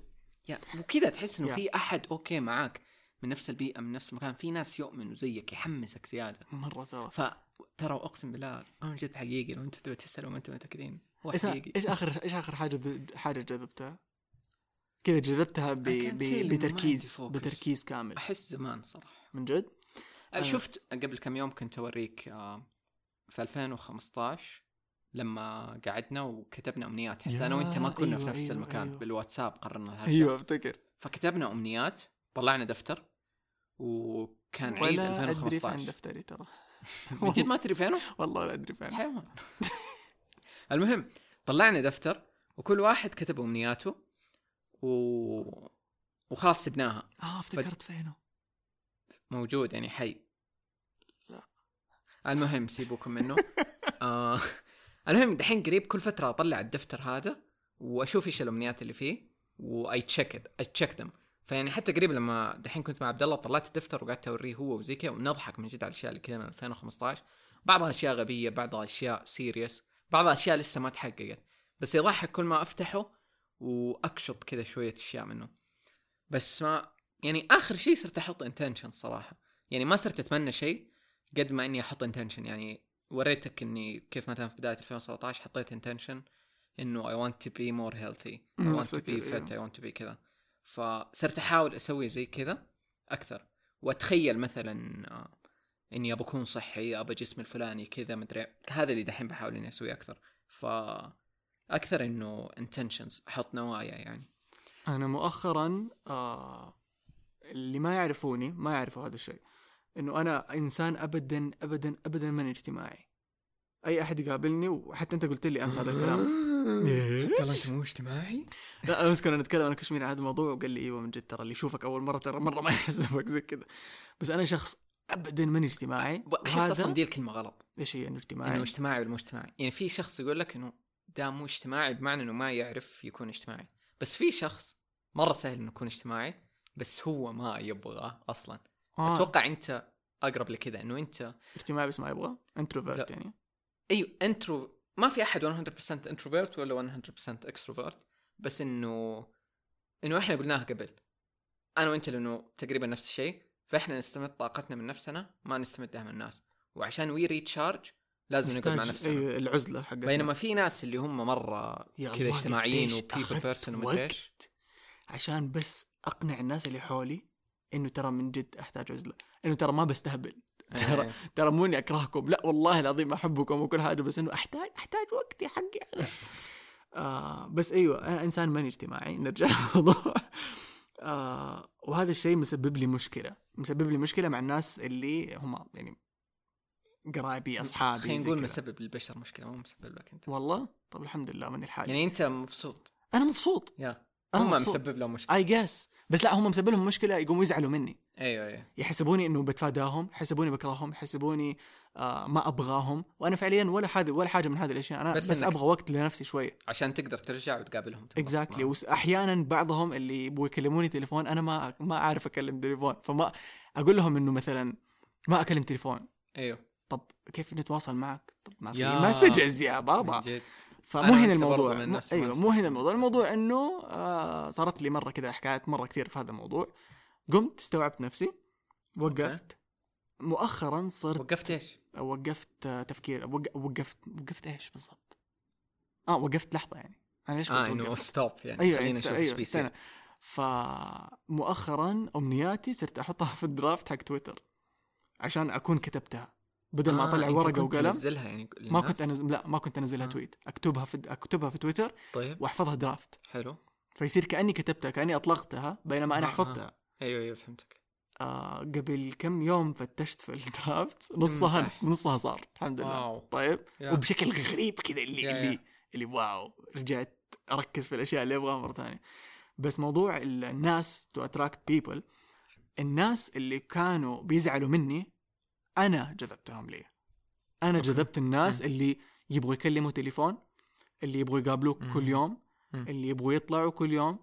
يا وكذا تحس إنه. في أحد أوكي معاك من نفس البيئة من نفس المكان في ناس يؤمنوا زيك يحمسك زيادة. مرة ترى فترى أقسم بالله قانون الجذب حقيقي لو أنتم تبغوا تسالوا ما أنتم متاكدين هو حقيقي. إيش آخر إيش آخر حاجة حاجة جذبتها؟ كذا جذبتها ب... ب... بتركيز. بتركيز كامل. أحس زمان صراحة. من جد؟ أنا- شفت قبل كم يوم كنت أوريك آه، في 2015 لما قعدنا وكتبنا أمنيات. حتى أنا وأنت ما كنا في أيوة، نفس أيوة، المكان أيوة. بالواتساب قررنا الهرجة. أيوه أفتكر. فكتبنا أمنيات طلعنا دفتر وكان عيد ولا أدري في عن 2015 دفتري ترى. من جد ما تدري فينه؟ والله لا أدري فين حيوان. المهم طلعنا دفتر وكل واحد كتب أمنياته و... وخلاص سبناها. آه افتكرت فينه. موجود يعني حي. لا. المهم سيبوكم منه. آه المهم دحين قريب كل فترة أطلع الدفتر هذا وأشوف إيش الأمنيات اللي فيه و I check I check them فيعني حتى قريب لما دحين كنت مع عبد الله طلعت الدفتر وقعدت أوريه هو وزي كذا ونضحك من جد على الأشياء اللي كذا من 2015 بعضها أشياء غبية بعضها أشياء serious بعضها أشياء لسه ما تحققت. بس يضحك كل ما أفتحه وأكشط كذا شوية أشياء منه. بس ما يعني آخر شيء صرت أحط intention صراحة. يعني ما صرت أتمنى شيء قد ما إني أحط intention يعني وريتك إني كيف مثلا في بداية 2017 حطيت انتنشن إنه to be more healthy. I مم، want to be أفتكر، fit I want to be كذا. فصرت أحاول أسوي زي كذا أكثر. وأتخيل مثلا آه، إني ابى أكون صحي ابى جسمي الفلاني كذا مدري هذا اللي دحين بحاول إني أسويه أكثر. ف أكثر إنه intentions أحط نوايا يعني. أنا مؤخرا آه اللي ما يعرفوني ما يعرفوا هذا الشيء. إنه أنا إنسان ابدا ابدا ابدا من اجتماعي. أي أحد يقابلني وحتى أنت قلت لي أمس هذا الكلام. ترى انت مو اجتماعي؟ لا امس كنا نتكلم أنا كشمير عن هذا الموضوع وقال لي إيوه من جد ترى اللي يشوفك أول مرة ترى مرة ما يحسبك زي كذا. بس أنا شخص ابدا من اجتماعي. احس أصلا دي الكلمة غلط. إيش هي؟ إنه إنه اجتماعي اجتماعي ولا مو اجتماعي. يعني في شخص يقول لك إنه ده مو اجتماعي بمعنى إنه ما يعرف يكون اجتماعي. بس في شخص مرة سهل إنه يكون اجتماعي. بس هو ما يبغى أصلا. آه. أتوقع أنت أقرب لكذا إنه أنت اجتماعي بس ما يبغى introvert. يعني. أيوه intro ما في أحد 100% introvert ولا 100% extrovert بس إنه إنه إحنا قلناها قبل. أنا وأنت لأنه تقريبا نفس الشيء فإحنا نستمد طاقتنا من نفسنا ما نستمدها من الناس. وعشان we recharge لازم نقعد مع نفسنا. أيوه العزلة حقتنا. بينما في ناس اللي هم مرة كذا اجتماعيين و people person ومدري إيش. عشان بس أقنع الناس اللي حولي إنه ترى من جد أحتاج عزلة. إنه ترى ما بستهبل. ترى إيه. ترى مو إني أكرهكم. لا والله العظيم أحبكم وكل حاجة بس إنه احتاج أحتاج وقت يا حقي أنا آه بس أيوه أنا إنسان ماني اجتماعي. نرجع للموضوع. آه وهذا الشيء مسبب لي مشكلة. مسبب لي مشكلة مع الناس اللي هم يعني قرايبي أصحابي خلينا نقول. مسبب للبشر مشكلة مو مسبب لك أنت. والله؟ طب الحمد لله ماني الحاجة يعني أنت مبسوط؟ أنا مبسوط. يا. أنا هم مبسوط. مسبب لهم مشكلة. I guess بس لا هم مسبب لهم مشكلة يقوموا يزعلوا مني. أيوه أيوه. يحسبوني إنه بتفاداهم يحسبوني بكرههم يحسبوني آه ما أبغاهم. وأنا فعليا ولا هذه ولا حاجة من هذه الأشياء. أنا بس بس, أبغى وقت لنفسي شوية. عشان تقدر ترجع وتقابلهم exactly معهم. واحيانا بعضهم اللي يبغوا يكلموني تليفون أنا ما ما أعرف أكلم تليفون. فما أقول لهم إنه مثلا ما أكلم تليفون. أيوه. طب كيف نتواصل معك؟ طب ما في messages يا بابا. فمو هنا الموضوع أيوه ما مو هنا نستخدم الموضوع. الموضوع إنه آه صارت لي مرة كذا حكايات مرة كثير في هذا الموضوع. قمت استوعبت نفسي وقفت. مؤخرا صرت وقفت إيش؟ وقفت آه، تفكير. وق- وقفت وقفت إيش بالضبط؟ آه وقفت لحظة يعني. أنا ليش آه إنه؟ ستوب يعني. أيوه خلينا نشوف أيوه إيش بيصير. استنى. فمؤخرا أمنياتي صرت أحطها في الدرافت حق تويتر. عشان أكون كتبتها. بدل ما آه، اطلع أنت ورقه وقلم. تنزلها يعني ما للناس؟ كنت انزل لا ما كنت أنزلها آه. tweet. أكتبها في أكتبها في تويتر طيب. وأحفظها draft. حلو. فيصير كأني كتبتها كأني أطلقتها بينما أنا آه، آه. حفظتها أيوه أيوه فهمتك. آه قبل كم يوم فتشت في ال draft. نصها مزح. نصها صار الحمد لله. واو. طيب. يا. وبشكل غريب كذا اللي يا- اللي يا. اللي واو. رجعت أركز في الأشياء اللي أبغاها مرة ثانية. بس موضوع ال- الناس to attract people الناس اللي كانوا بيزعلوا مني أنا جذبتهم لي أنا أوكي. جذبت الناس. اللي يبغوا يكلموا تليفون اللي يبغوا يقابلوك. كل يوم. اللي يبغوا يطلعوا كل يوم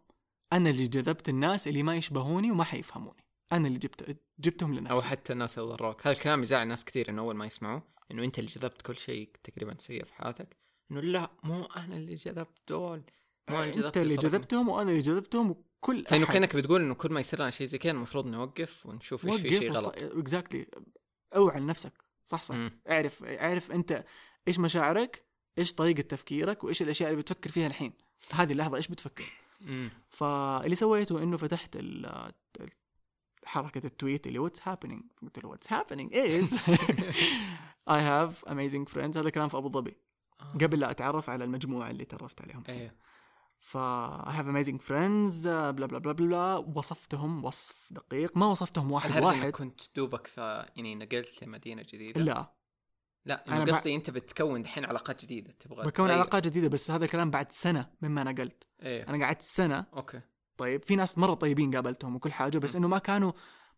أنا اللي جذبت الناس اللي ما يشبهوني وما حيفهموني أنا اللي جبت جبتهم لنفسي أو حتى الناس اللي ضروك هذا الكلام يزعل ناس كثير إنه أول ما يسمعوه إنه أنت اللي جذبت كل شيء تقريبا سيء في حياتك إنه لا مو أنا اللي جذبت دول مو أنا اللي جذبت انت اللي. جذبتهم وأنا اللي جذبتهم وكل فإنه كأنك بتقول إنه كل ما يصير لنا شيء زي كذا المفروض نوقف ونشوف إيش في شيء غلط exactly أوعى لنفسك. صح صح. اعرف اعرف أنت إيش مشاعرك إيش طريقة تفكيرك وإيش الأشياء اللي بتفكر فيها الحين. هذه اللحظة إيش بتفكر. فاللي سويته إنه فتحت ال- حركة ال tweet اللي what's happening قلت له what's happening is I have amazing friends هذا كلام في أبو ظبي. آه. قبل لا أتعرف على المجموعة اللي تعرفت عليهم. أيوه ف I have amazing friends blah blah blah blah وصفتهم وصف دقيق. ما وصفتهم واحد الهرجة واحد. كنت دوبك ف يعني نقلت لمدينة جديدة؟ لا. لا بع- قصدي أنت بتكون الحين علاقات جديدة تبغى بكون تغير. علاقات جديدة بس هذا الكلام بعد سنة مما نقلت. أيوه أنا قعدت سنة. أوكي. طيب في ناس مرة طيبين قابلتهم وكل حاجة بس م. إنه ما كانوا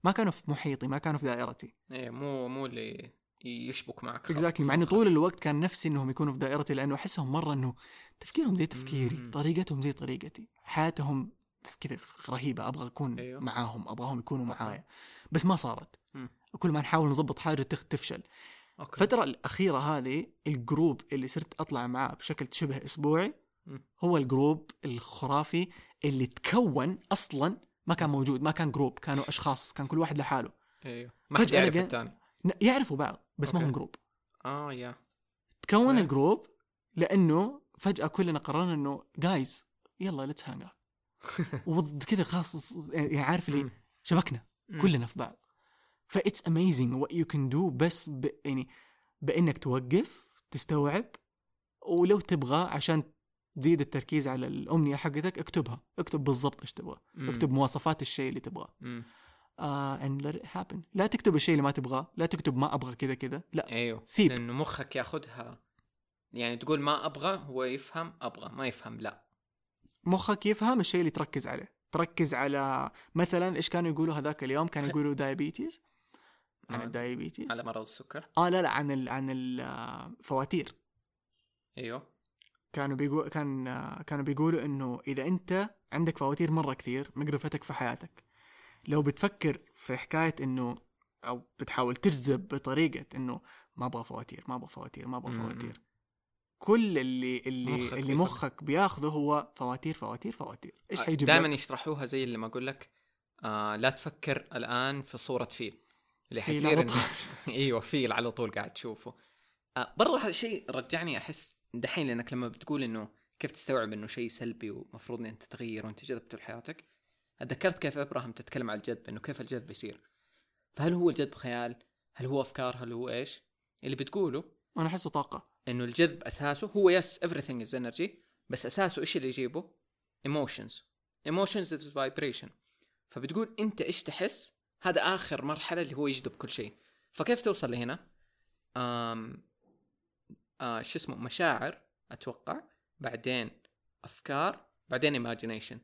ما كانوا في محيطي ما كانوا في دائرتي. إيه مو مو اللي يشبك معك. exactly مع إنه طول الوقت كان نفسي إنهم يكونوا في دائرتي لأنه أحسهم مرة إنه تفكيرهم زي تفكيري مم. طريقتهم زي طريقتي حياتهم كذا رهيبة أبغى أكون أيوه. معاهم أبغاهم يكونوا أوكي. معايا بس ما صارت مم. وكل ما نحاول نظبط حاجة تفشل أوكي الفترة الأخيرة هذه ال group اللي صرت أطلع معاه بشكل شبه أسبوعي مم. هو ال group الخرافي اللي تكون أصلا ما كان موجود ما كان group كانوا أشخاص كان كل واحد لحاله أيوه ما حد يعرف الثاني يعرفوا بعض بس ما أوكي. هم group آه يا تكون. ال group لأنه فجأة كلنا قررنا إنه جايز يلا let's hang out كذا خلاص يعني عارف اللي. شبكنا. كلنا في بعض ف it's amazing what you can do بس ب... يعني بإنك توقف تستوعب ولو تبغى عشان تزيد التركيز على الأمنية حقتك اكتبها اكتب بالضبط إيش تبغى. اكتب مواصفات الشيء اللي تبغاه let it happen. لا تكتب الشيء اللي ما تبغاه. لا تكتب ما أبغى كذا كذا. لا. أيوه. سيب. لأنه مخك ياخذها يعني تقول ما أبغى هو يفهم أبغى ما يفهم لا. مخك يفهم الشيء اللي تركز عليه. تركز على مثلا إيش كانوا يقولوا هذاك اليوم؟ كانوا يقولوا diabetes عن آه. ال diabetes على مرض السكر. آه لا لا عن ال عن الفواتير أيوه. كانوا بيقول كان آه، كانوا بيقولوا إنه إذا أنت عندك فواتير مرة كثير مقرفتك في حياتك. لو بتفكر في حكاية إنه أو بتحاول تجذب بطريقة إنه ما أبغى فواتير ما أبغى فواتير ما أبغى. فواتير كل اللي اللي مخك اللي. مخك بياخذه هو فواتير فواتير فواتير إيش حيجيب دائما؟ يشرحوها زي اللي ما أقول لك آه لا تفكر الآن في صورة فيل اللي حيصير. إيوه فيل على طول قاعد تشوفه آه برضه هذا الشيء رجعني أحس دحين لأنك لما بتقول إنه كيف تستوعب إنه شيء سلبي ومفروض أنت تغير وأنت جذبته لحياتك تذكرت كيف إبراهيم تتكلم عن الجذب إنه كيف الجذب يصير. فهل هو الجذب خيال؟ هل هو أفكار؟ هل هو إيش؟ اللي بتقوله أنا أحسه طاقة. إنه الجذب أساسه هو يس everything is energy بس أساسه إيش اللي يجيبه؟ emotions. emotions is vibration. فبتقول أنت إيش تحس؟ هذا آخر مرحلة اللي هو يجذب كل شيء. فكيف توصل لهنا؟ آم آه شو اسمه؟ مشاعر أتوقع. بعدين أفكار بعدين imagination.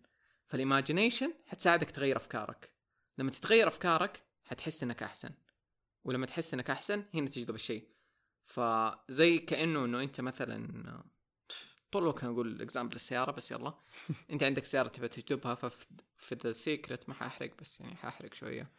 فال imagination حتساعدك تغير أفكارك. لما تتغير أفكارك حتحس إنك أحسن. ولما تحس إنك أحسن هنا تجذب الشيء. فزي كأنه إنه أنت مثلا طول الوقت أقول example السيارة بس يلا. أنت عندك سيارة تبغى تجذبها ففي The Secret ما حأحرق بس يعني حأحرق شوية.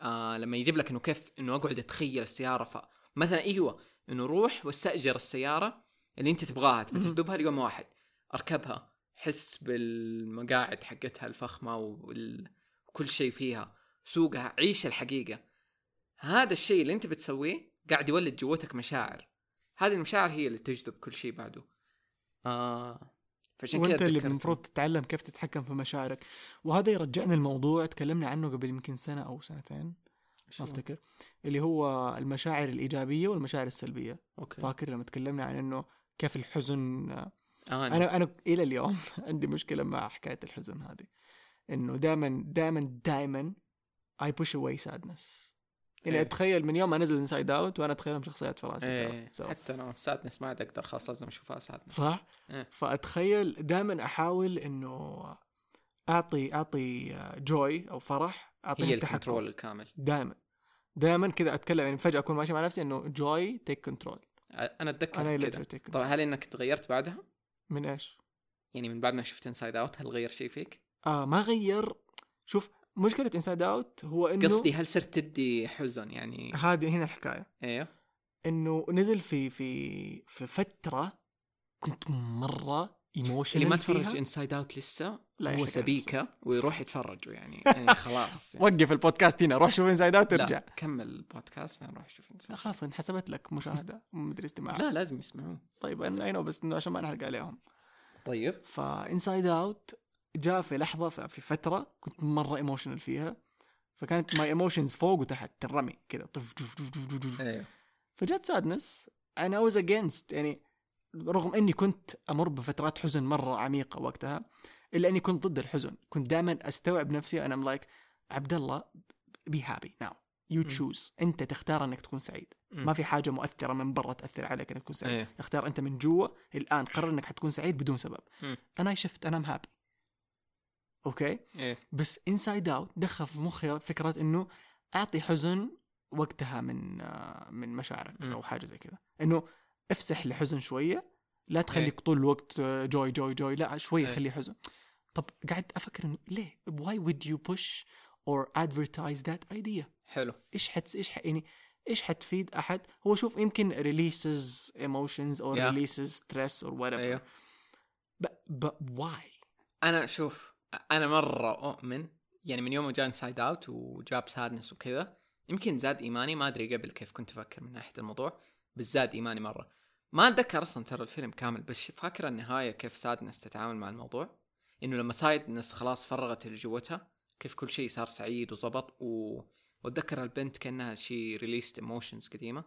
آه لما يجيب لك إنه كيف إنه أقعد أتخيل السيارة فمثلا أيوه إنه روح واستأجر السيارة اللي أنت تبغاها تبغى مهم. تجذبها اليوم واحد. أركبها. حس بالمقاعد حقتها الفخمة وكل شيء فيها سوقها عيش الحقيقة. هذا الشيء اللي أنت بتسويه قاعد يولد جوتك مشاعر. هذه المشاعر هي اللي تجذب كل شيء بعده. آه فعشان كذا وأنت اللي. المفروض تتعلم كيف تتحكم في مشاعرك. وهذا يرجعنا الموضوع تكلمنا عنه قبل يمكن سنة أو سنتين؟ ما أفتكر اللي هو المشاعر الإيجابية والمشاعر السلبية. okay. فاكر لما تكلمنا عن إنه كيف الحزن آه أنا أنا إلى اليوم عندي مشكلة مع حكاية الحزن هذه. إنه دائما دائما دائما I push away sadness يعني إيه. أتخيل من يوم ما نزل Inside Out وأنا اتخيلهم شخصيات في راسي ترى. So- حتى أنا Sadness ما عاد أقدر خلاص لازم أشوفها سادنس صح؟ إيه. فأتخيل دائما أحاول إنه اعطي أعطي Joy أو فرح اعطيه هي التحكم. ال control الكامل. دائما دائما كذا أتكلم يعني فجأة أكون ماشي مع نفسي إنه Joy take control أنا أتذكر أنا كذا. let her take طب control هل إنك تغيرت بعدها؟ من إيش؟ يعني من بعد ما شفت Inside Out هل غير شيء فيك؟ آه ما غير. شوف مشكلة انسايد اوت هو إنه قصدي هل صرت تدي حزن يعني؟ هذه هنا الحكاية. إيوه. إنه نزل في في في فترة كنت مرة emotional اللي ما تفرج Inside Out لسه لا هو speaker ويروح يتفرجوا يعني, يعني خلاص يعني. وقف البودكاست هنا روح شوف Inside Out لا ترجع كمل البودكاست ما نروح Inside لا Out. خلاص انحسبت لك مشاهدة مدري استماع. لا لازم يسمعون. طيب أنا I know بس إنه عشان ما نحرق عليهم. طيب. ف Inside Out جاء في لحظة في فترة كنت مرة emotional فيها. فكانت my emotions فوق وتحت ترمي كذا. طف طف طف طف طف طف. أيوه فجت Sadness أنا was against يعني رغم إني كنت أمر بفترات حزن مرة عميقة وقتها إلا أني كنت ضد الحزن. كنت دائما أستوعب نفسي أنا like عبد الله be happy now you م. choose أنت تختار أنك تكون سعيد. م. ما في حاجة مؤثرة من برا تأثر عليك إنك تكون سعيد. إيه. اختار أنت من جوا الآن قرر إنك حتكون سعيد بدون سبب. م. أنا شفت أنا happy okay إيه. بس Inside Out دخل في مخي فكرة إنه أعطي حزن وقتها من آه، من مشاعرك مم. أو حاجة زي كذا. إنه افسح لحزن شوية لا تخليك إيه. طول الوقت آه، جوي جوي جوي لا شوية إيه. خليه حزن طب قاعد أفكر إنه ليه why would you push or advertise that idea حلو إيش حت إيش. يعني إيش حتفيد أحد هو شوف يمكن releases emotions or Yeah. releases stress or whatever أيوه but, but why أنا شوف أنا مرة أؤمن يعني من يوم ما جاء Inside Out وجاب Sadness وكذا يمكن زاد إيماني ما أدري قبل كيف كنت أفكر من ناحية الموضوع بس زاد إيماني مرة ما أتذكر أصلا ترى الفيلم كامل بس فاكر النهاية كيف Sadness تتعامل مع الموضوع؟ إنه لما Sadness خلاص فرغت اللي جوتها كيف كل شيء صار سعيد وزبط و... وأتذكر البنت كأنها شيء released emotions قديمة.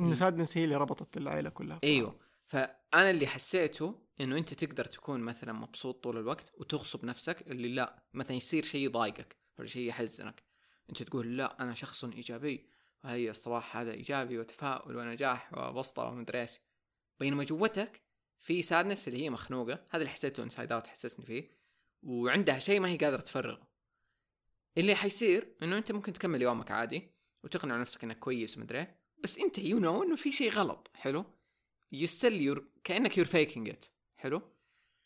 إنه Sadness هي اللي ربطت العائله كلها. أيوه. فأنا اللي حسيته إنه أنت تقدر تكون مثلا مبسوط طول الوقت وتغصب نفسك اللي لا مثلا يصير شيء يضايقك ولا شيء يحزنك. أنت تقول لا أنا شخص إيجابي. وهي الصباح هذا إيجابي وتفاؤل ونجاح وبسطة ومدري إيش. بينما جوتك في sadness اللي هي مخنوقة. هذا اللي حسيته Inside Out حسسني فيه. وعندها شيء ما هي قادرة تفرغه. اللي حيصير إنه أنت ممكن تكمل يومك عادي وتقنع نفسك إنك كويس ومدري بس أنت you know إنه في شيء غلط. حلو؟ you still you're كأنك you're faking it حلو؟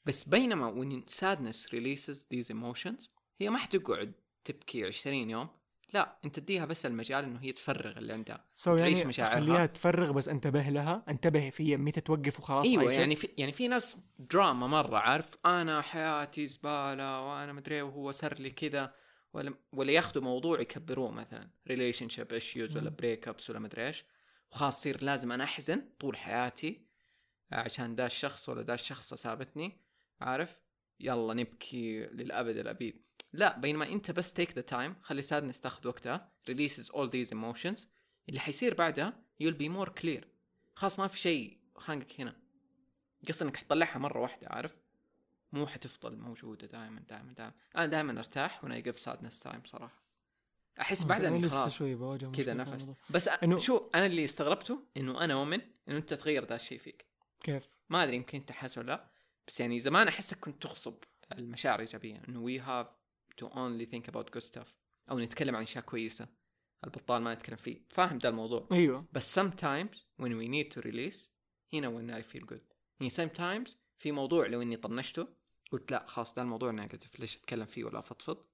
بس بينما when sadness releases these emotions هي ما حتقعد تبكي 20 يوم لا انت تديها بس المجال انه هي تفرغ اللي عندها so تعيش يعني مشاعرها. خليها تفرغ بس انتبه لها انتبه في متى توقف وخلاص أيوه. يعني في يعني في ناس دراما مرة عارف أنا حياتي زبالة وأنا مدري وهو صار لي كذا ولا ولا ياخذوا موضوع يكبروه مثلا relationship issues ولا. break ups ولا مدري إيش وخلاص يصير لازم أنا أحزن طول حياتي عشان دا الشخص ولا دا الشخص سابتني عارف يلا نبكي للأبد الأبيد لا بينما انت بس take the time خلي sadness تاخذ وقتها releases all these emotions. اللي حيصير بعدها you'll be more clear. خلاص ما في شيء خانقك هنا. قصة إنك حتطلعها مرة واحدة عارف؟ مو حتفضل موجودة دائما دائما دائما أنا دائما أرتاح وأنا يقف sadness time صراحة. أحس بعدها أنا اني لسه خلاص شوي بواجه كذا نفس. بس إنه... شو أنا اللي استغربته إنه أنا اؤمن إنه أنت تغير ذا الشيء فيك. كيف؟ ما أدري يمكن أنت حاسس ولا لا بس يعني زمان أحسك كنت تغصب المشاعر الإيجابية إنه we have to only think about good stuff أو نتكلم عن أشياء كويسة. البطال ما نتكلم فيه. فاهم ذا الموضوع. أيوه. بس sometimes when we need to release هنا when I feel good. يعني sometimes في موضوع لو إني طنشته قلت لا خلاص ده الموضوع negative ليش أتكلم فيه ولا أفضفض؟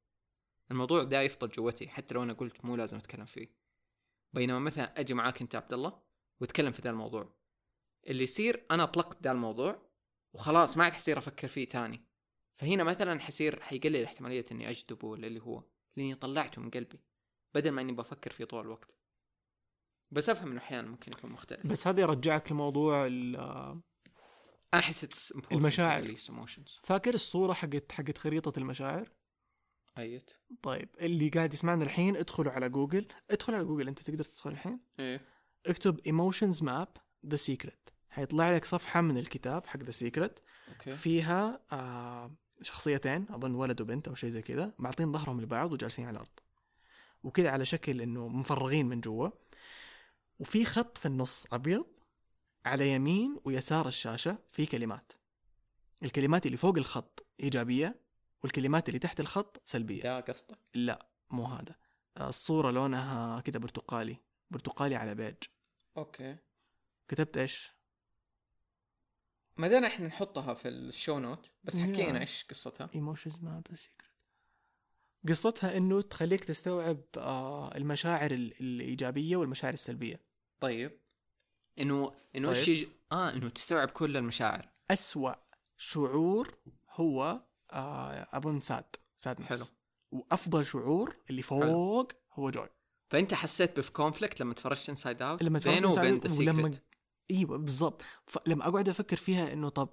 الموضوع ده يفضل جوتي. حتى لو أنا قلت مو لازم أتكلم فيه. بينما مثلا أجي معاك أنت عبد الله واتكلم في ذا الموضوع. اللي يصير أنا اطلقت ذا الموضوع وخلاص ما عاد حصير أفكر فيه تاني. فهنا مثلا حيصير حيقلل احتمالية إني اجذبه ولا اللي هو لأني طلعته من قلبي بدل ما إني بفكر فيه طول الوقت. بس أفهم إنه أحيانا ممكن يكون مختلف. بس هذا يرجعك لموضوع ال- أنا important المشاعر. فاكر الصورة حقت حقت خريطة المشاعر؟ إيه طيب اللي قاعد يسمعنا الحين ادخلوا على جوجل. ادخل على جوجل أنت تقدر تدخل الحين. إيه. اكتب emotions map The Secret حيطلع لك صفحة من الكتاب حق The Secret فيها آه شخصيتين أظن ولد وبنت أو شيء زي كذا معطين ظهرهم لبعض وجالسين على الأرض. وكذا على شكل إنه مفرغين من جوا. وفي خط في النص أبيض على يمين ويسار الشاشة في كلمات. الكلمات اللي فوق الخط إيجابية والكلمات اللي تحت الخط سلبية. ده قصدك؟ لا مو هذا. الصورة لونها كذا برتقالي برتقالي على بيج. أوكي. كتبت إيش؟ ما دام إحنا نحطها في ال show note بس. حكينا إيش قصتها. emotions map The Secret قصتها إنه تخليك تستوعب آه المشاعر ال- الإيجابية والمشاعر السلبية. طيب. إنه إنه طيب. آه إنه تستوعب كل المشاعر. أسوأ شعور هو آه أظن sad sadness حلو. وأفضل شعور اللي فوق هو joy فأنت حسيت بف conflict لما تفرجت Inside Out لما تفرجت بينه وبين Inside ذا ولما سيكريت أيوه بالضبط فلما أقعد أفكر فيها إنه طب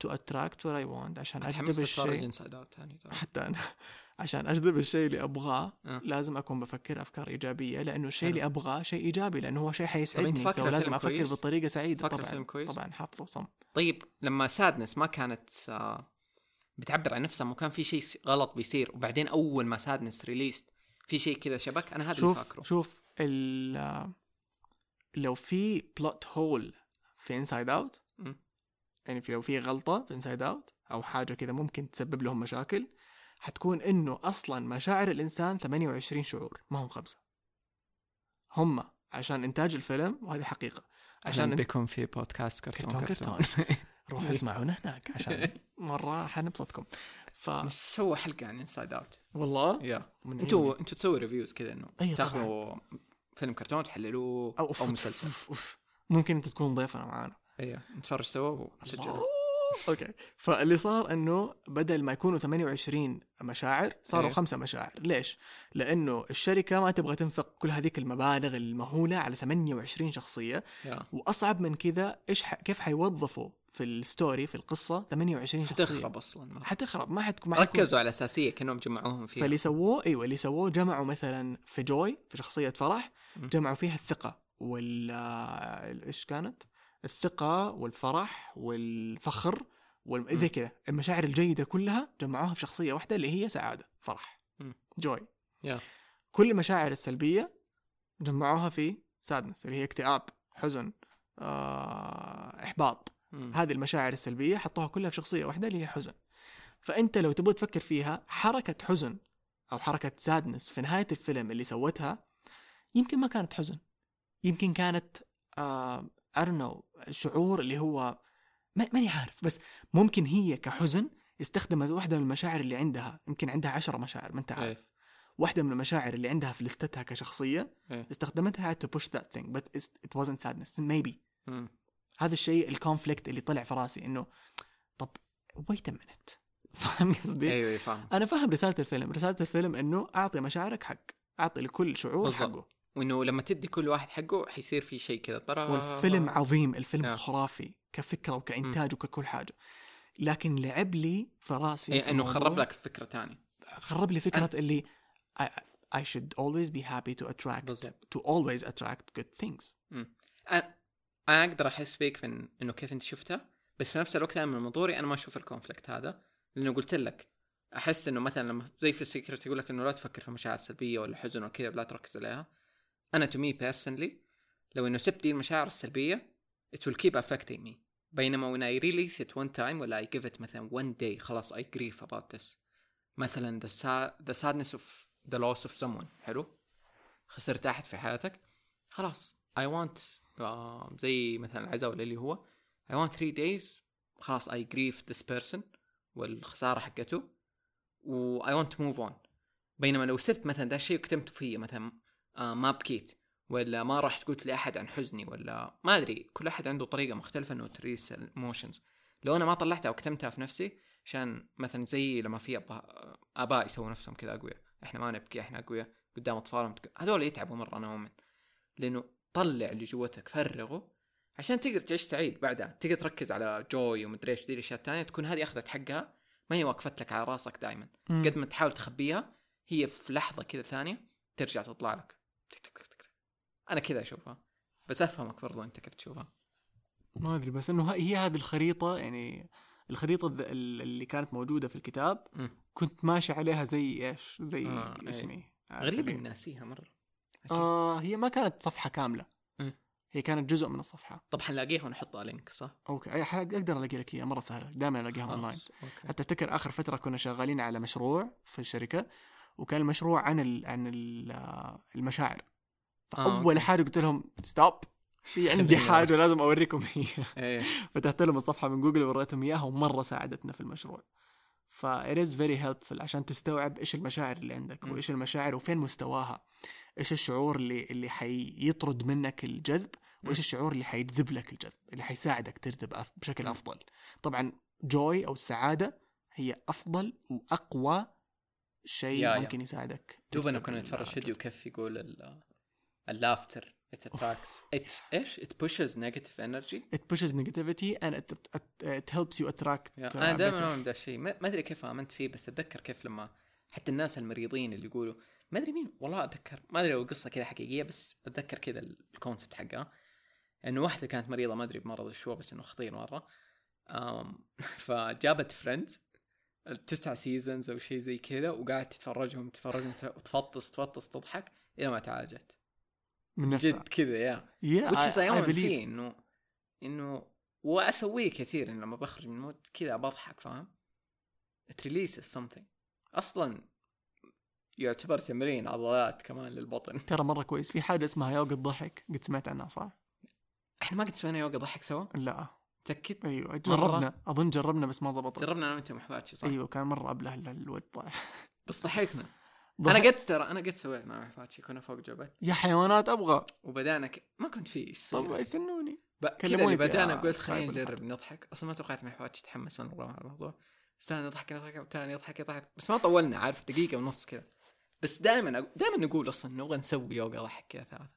تو اتراكت وات اي وانت عشان أجذب الشيء طبعاً. حتى أنا عشان أجذب الشيء اللي أبغاه آه. لازم أكون بفكر أفكار إيجابية لأنه الشيء. اللي أبغاه شيء إيجابي لأنه هو شيء حيسعدني so لازم أفكر كويس؟ بطريقة سعيدة طبعا الفيلم كويس؟ طبعا حافظه صم طيب لما Sadness ما كانت آه بتعبر عن نفسها مو كان في شيء غلط بيصير وبعدين أول ما Sadness released في شيء كذا شبك أنا هذا اللي فاكره شوف ال لو في plot hole في Inside Out. يعني في لو في غلطة في Inside Out أو حاجة كذا ممكن تسبب لهم مشاكل حتكون إنه أصلا مشاعر الإنسان 28 شعور ما هم خمسة. هم عشان إنتاج الفيلم وهذه حقيقة. عشان بيكون في بودكاست كرتون كرتون كرتون, روح اسمعونا هناك عشان مرة حنبسطكم ف سووا حلقة عن Inside Out والله؟ يا أنتوا أنتوا تسووا reviews كذا إنه أيوة تاخذوا فيلم كرتون تحللوه أو, أو مسلسل. أوف أوف. ممكن أنت تكون ضيفنا معانا. أيوه نتفرج سوا ونسجل أوكي. فاللي صار إنه بدل ما يكونوا 28 مشاعر صاروا إيه. خمسة مشاعر. ليش؟ لأنه الشركة ما تبغى تنفق كل هذيك المبالغ المهولة على 28 شخصية. yeah. وأصعب من كذا إيش ح... كيف حيوظفوا في ال story في القصة 28 شخصية حتخرب أصلا. حتخرب ما حتكون ما حتكون ركزوا على أساسية كأنهم جمعوهم فيها فاللي سووه أيوه اللي سووه جمعوا مثلا في جوي في شخصية فرح. جمعوا فيها الثقة وال آه، إيش كانت؟ الثقة والفرح والفخر وال... زي كذا المشاعر الجيدة كلها جمعوها في شخصية واحدة اللي هي سعادة فرح م. جوي يا. كل المشاعر السلبية جمعوها في سادنس اللي هي اكتئاب حزن آه، إحباط مم. هذه المشاعر السلبية حطوها كلها في شخصية واحدة اللي هي حزن فأنت لو تبغى تفكر فيها حركة حزن أو حركة سادنس في نهاية الفيلم اللي سوتها يمكن ما كانت حزن يمكن كانت آه don't know شعور اللي هو ما- ماني عارف بس ممكن هي كحزن استخدمت واحدة من المشاعر اللي عندها يمكن عندها عشرة مشاعر ما أنت عارف إيه. واحدة من المشاعر اللي عندها في لستتها كشخصية إيه. استخدمتها to push that thing but it wasn't sadness maybe مم. هذا الشيء الكونفليكت اللي طلع في راسي إنه طب wait a minute. فاهم قصدي؟ أيوه فاهم. أنا فاهم رسالة الفيلم. رسالة الفيلم إنه أعطي مشاعرك حق أعطي لكل شعور بالضبط. حقه. وإنه لما تدي كل واحد حقه حيصير في شيء كذا. طرا. والفيلم عظيم. الفيلم آه. خرافي كفكرة وكإنتاج وككل حاجة. لكن لعب لي في راسي إيه إنه خرب لك فكرة ثانية خرب لي فكرة اللي I, I should always be happy to attract بالضبط. to always attract good things. أنا أنا أقدر أحس فيك في إن- إنه كيف أنت شفتها بس في نفس الوقت أنا من منظوري أنا ما أشوف ال conflict هذا لأنه قلت لك أحس إنه مثلا لما زي في ال Secret يقول لك إنه لا تفكر في مشاعر سلبية ولا حزن وكذا لا تركز عليها. أنا to me personally لو إنه سبت دي المشاعر السلبية it will keep affecting me. بينما when I release it one time ولا I give it مثلا one day خلاص I grieve about this. مثلا the, sa- the sadness of the loss of someone حلو؟ خسرت أحد في حياتك خلاص I want زي مثلا العزاء ولا اللي هو I want three days. خلاص I grieve this person والخسارة حقته. و I want to move on. بينما لو سبت مثلا ده الشيء وكتمته فيه مثلا آه ما بكيت ولا ما رحت قلت لأحد عن حزني ولا ما أدري. كل أحد عنده طريقة مختلفة إنه to release ال emotions لو أنا ما طلعتها وكتمتها في نفسي عشان مثلا زي لما في آباء يسووا نفسهم كذا أقوياء. إحنا ما نبكي إحنا أقوياء قدام أطفالهم. هذول يتعبوا مرة أنا أؤمن لأنه طلع اللي جوتك فرغه عشان تقدر تعيش سعيد بعدها. تقدر تركز على جوي ومدري إيش ذي الأشياء الثانية تكون هذه أخذت حقها. ما هي واقفت لك على راسك دائما. قد ما تحاول تخبيها هي في لحظة كذا ثانية ترجع تطلع لك. أنا كذا أشوفها. بس أفهمك برضو أنت كيف تشوفها. ما أدري بس إنه هي هذه الخريطة يعني الخريطة اللي كانت موجودة في الكتاب. كنت ماشي عليها زي إيش؟ زي آه، إيه. اسمي. غريب ناسيها مرة. آه هي ما كانت صفحة كاملة. هي كانت جزء من الصفحة. طب حنلاقيها ونحطها link صح؟ أوكي. أي أقدر ألاقي لك إياها مرة سهلة. دائما ألاقيها أونلاين. حتى أفتكر آخر فترة كنا شغالين على مشروع في الشركة وكان المشروع عن ال عن ال آه، المشاعر. فأول أوكي. حاجة قلت لهم stop في عندي حاجة لازم أوريكم هي إيه. فتحت لهم الصفحة من جوجل ووريتهم إياها ومرة ساعدتنا في المشروع. ف it is very helpful عشان تستوعب إيش المشاعر اللي عندك. وإيش المشاعر وفين مستواها إيش الشعور اللي اللي حيطرد منك الجذب وإيش الشعور اللي حيجذب لك الجذب اللي حيساعدك تجذب بشكل. أفضل طبعا جوي أو السعادة هي أفضل وأقوى شيء. ممكن يساعدك دوبنا كنا نتفرج فيديو كيف يقول ال- laughter it attracts it إيش it pushes negative energy. It pushes negativity and it, it, it helps you attract yeah. uh, أنا دائما. اؤمن الشيء ما أدري كيف آمنت فيه بس أتذكر كيف لما حتى الناس المريضين اللي يقولوا ما أدري مين والله أتذكر ما أدري لو القصة كذا حقيقية بس أتذكر كذا ال concept حقها. إنه واحدة كانت مريضة ما أدري بمرض شو بس إنه خطير مرة. أم فجابت Friends التسع seasons أو شيء زي كذا وقاعدت تتفرجهم تتفرجهم وتفطس تفطس تضحك إلى ما تعالجت. من نفسها. جد كذا يا أؤمن believe. فيه إنه إنه وأسويه كثير إنه لما بخرج من ال mood كذا بضحك فاهم؟ It releases something. أصلا يعتبر تمرين عضلات كمان للبطن. ترى مرة كويس. في حاجة اسمها يوغا الضحك. قد سمعت عنها صح؟ إحنا ما قد سوينا يوغا ضحك سوا؟ لا. متأكد؟ أيوه جربنا. أظن جربنا بس ما زبطت. جربنا أنا وأنت محباتشي صح؟ أيوه كان مرة أبله الود ضايع بس ضحكنا. ضحك. أنا قد ترى أنا قد سويت مع محباتشي كنا فوق جبل. يا حيوانات أبغى. وبدانا ك... ما كنت فيه إيش؟ طب يسنوني. ب- كلموني. بدانا يا قلت خلينا. نجرب نضحك. أصلا ما توقعت من حواتي تحمس مره على الموضوع. بس أنا نضحك نضحك والثاني يضحك يضحك بس ما طولنا عارف دقيقة ونص كذا. بس دائما دائما نقول أصلا نبغى نسوي يوغا ضحك كذا ثلاثة.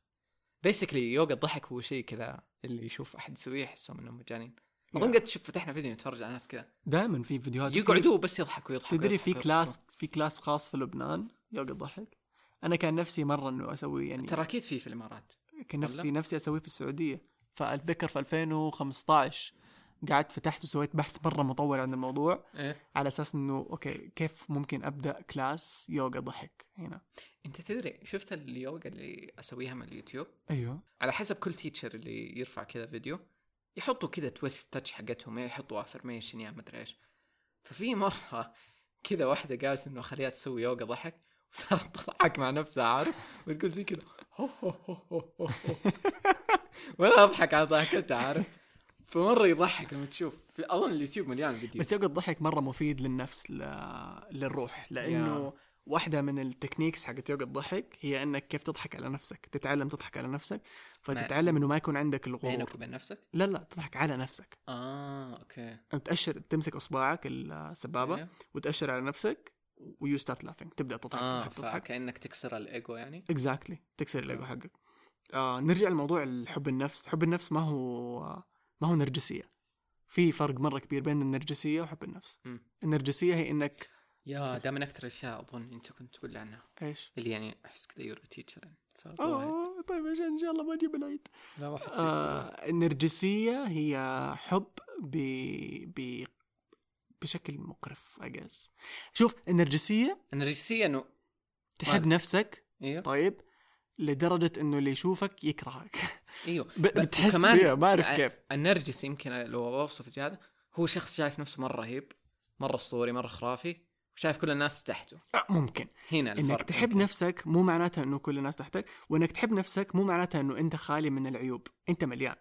basically يوغا الضحك هو شيء كذا اللي يشوف أحد يسويه يحسهم إنهم مجانين. أظن قد شوف فتحنا فيديو نتفرج على ناس كذا. دائما في فيديوهات يقعدوا بس يضحكوا يضحكوا تدري في كلاس في كلاس خاص في لبنان؟ يوغا الضحك أنا كان نفسي مرة إنه أسوي يعني ترى أكيد في في الإمارات. كان نفسي؟ نفسي أسويه في السعودية. فأتذكر في 2015 قعدت فتحت وسويت بحث مرة مطول عن الموضوع إيه. على أساس إنه okay كيف ممكن أبدأ class يوغا ضحك هنا. أنت تدري شفت اليوغا اللي أسويها من اليوتيوب؟ أيوه. على حسب كل teacher اللي يرفع كذا فيديو يحطوا كذا twist touch حقتهم يحطوا affirmation يا مدري إيش. ففي مرة كذا واحدة قالت إنه خليها تسوي يوغا ضحك. تضحك مع نفسها عارف؟ وتقول زي كذا وأنا أضحك على ضحكتها عارف؟ فمرة يضحك لما تشوف. في أظن اليوتيوب مليان فيديو بس يوغا الضحك مرة مفيد للنفس ل... للروح. لأنه واحدة من ال techniques حقت يوغا الضحك هي إنك كيف تضحك على نفسك تتعلم تضحك على نفسك. فتتعلم إنه ما يكون عندك بينك الغرور وبين نفسك؟ لا لا تضحك على نفسك. آه okay. تأشر تمسك أصبعك السبابة أيوه. وتأشر على نفسك. و you start laughing تبدأ تضحك آه تضحك فكأنك تكسر الإيجو يعني؟ exactly تكسر الإيجو آه. حقك. آه نرجع لموضوع الحب النفس. حب النفس ما هو ما هو نرجسية. في فرق مرة كبير بين النرجسية وحب النفس. مم. النرجسية هي إنك يا ده من أكثر الاشياء أظن أنت كنت تقول لي عنها. إيش؟ اللي يعني أحس كذا يور تيتشر اوه طيب عشان إن شاء الله ما أجيب العيد. لا آه النرجسية هي حب ب ب بشكل مقرف اجاز شوف النرجسيه النرجسيه إنه تحب نفسك إيوه. طيب لدرجة إنه اللي يشوفك يكرهك. إيوه. بتحس فيها ما أعرف كيف. النرجس يمكن لو أوصف هذا هو شخص شايف نفسه مرة رهيب مرة أسطوري مرة خرافي وشايف كل الناس تحته. آه، ممكن. هنا الفرق إنك تحب يمكن. نفسك مو معناتها إنه كل الناس تحتك وإنك تحب نفسك مو معناتها إنه أنت خالي من العيوب. أنت مليان.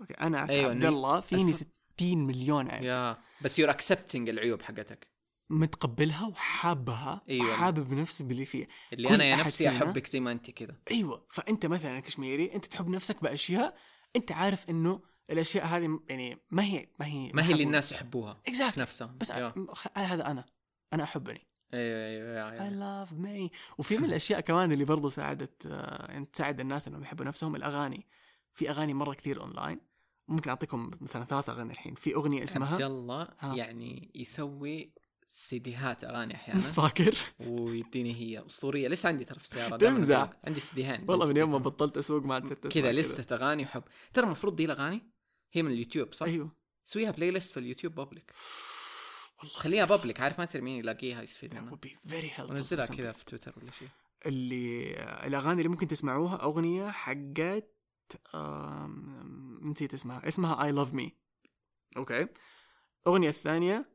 okay أنا أيوة، عبد الله فيني الف- 60 مليون عيب. يا بس you're accepting العيوب حقتك. متقبلها وحابها أيوة. وحابب نفسي باللي فيها. اللي أنا يا نفسي أحبك زي ما أنت كذا أيوه. فأنت مثلا كشميري أنت تحب نفسك بأشياء أنت عارف إنه الأشياء هذه يعني ما هي ما هي ما هي اللي الناس يحبوها في Exactly. نفسهم. بس. خ- هذا أنا. أنا أحبني. أيوه أيوه يا- love me. وفي من الأشياء كمان اللي برضو ساعدت آه، يعني تساعد الناس إنهم يحبوا نفسهم الأغاني. في أغاني مرة كثير اونلاين ممكن أعطيكم مثلا ثلاث أغاني الحين. في أغنية عبد اسمها؟ الله ها. يعني يسوي سيديهات أغاني أحيانا. فاكر؟ ويديني هي أسطورية. لسه عندي ترى في السيارة؟ تمزح. عندي سيديهين والله من يوم ما. بطلت أسوق ما عاد كذا لستة أغاني وحب. ترى المفروض دي الأغاني؟ هي من اليوتيوب صح؟ أيوه. سويها playlist في اليوتيوب public والله. خليها public عارف ما تدري مين يلاقيها يستفيد منها. ونزلها كذا في تويتر ولا شيء. اللي الأغاني اللي ممكن تسمعوها أغنية حقت نسيت اسمها. اسمها I love me okay. الاغنيه الثانية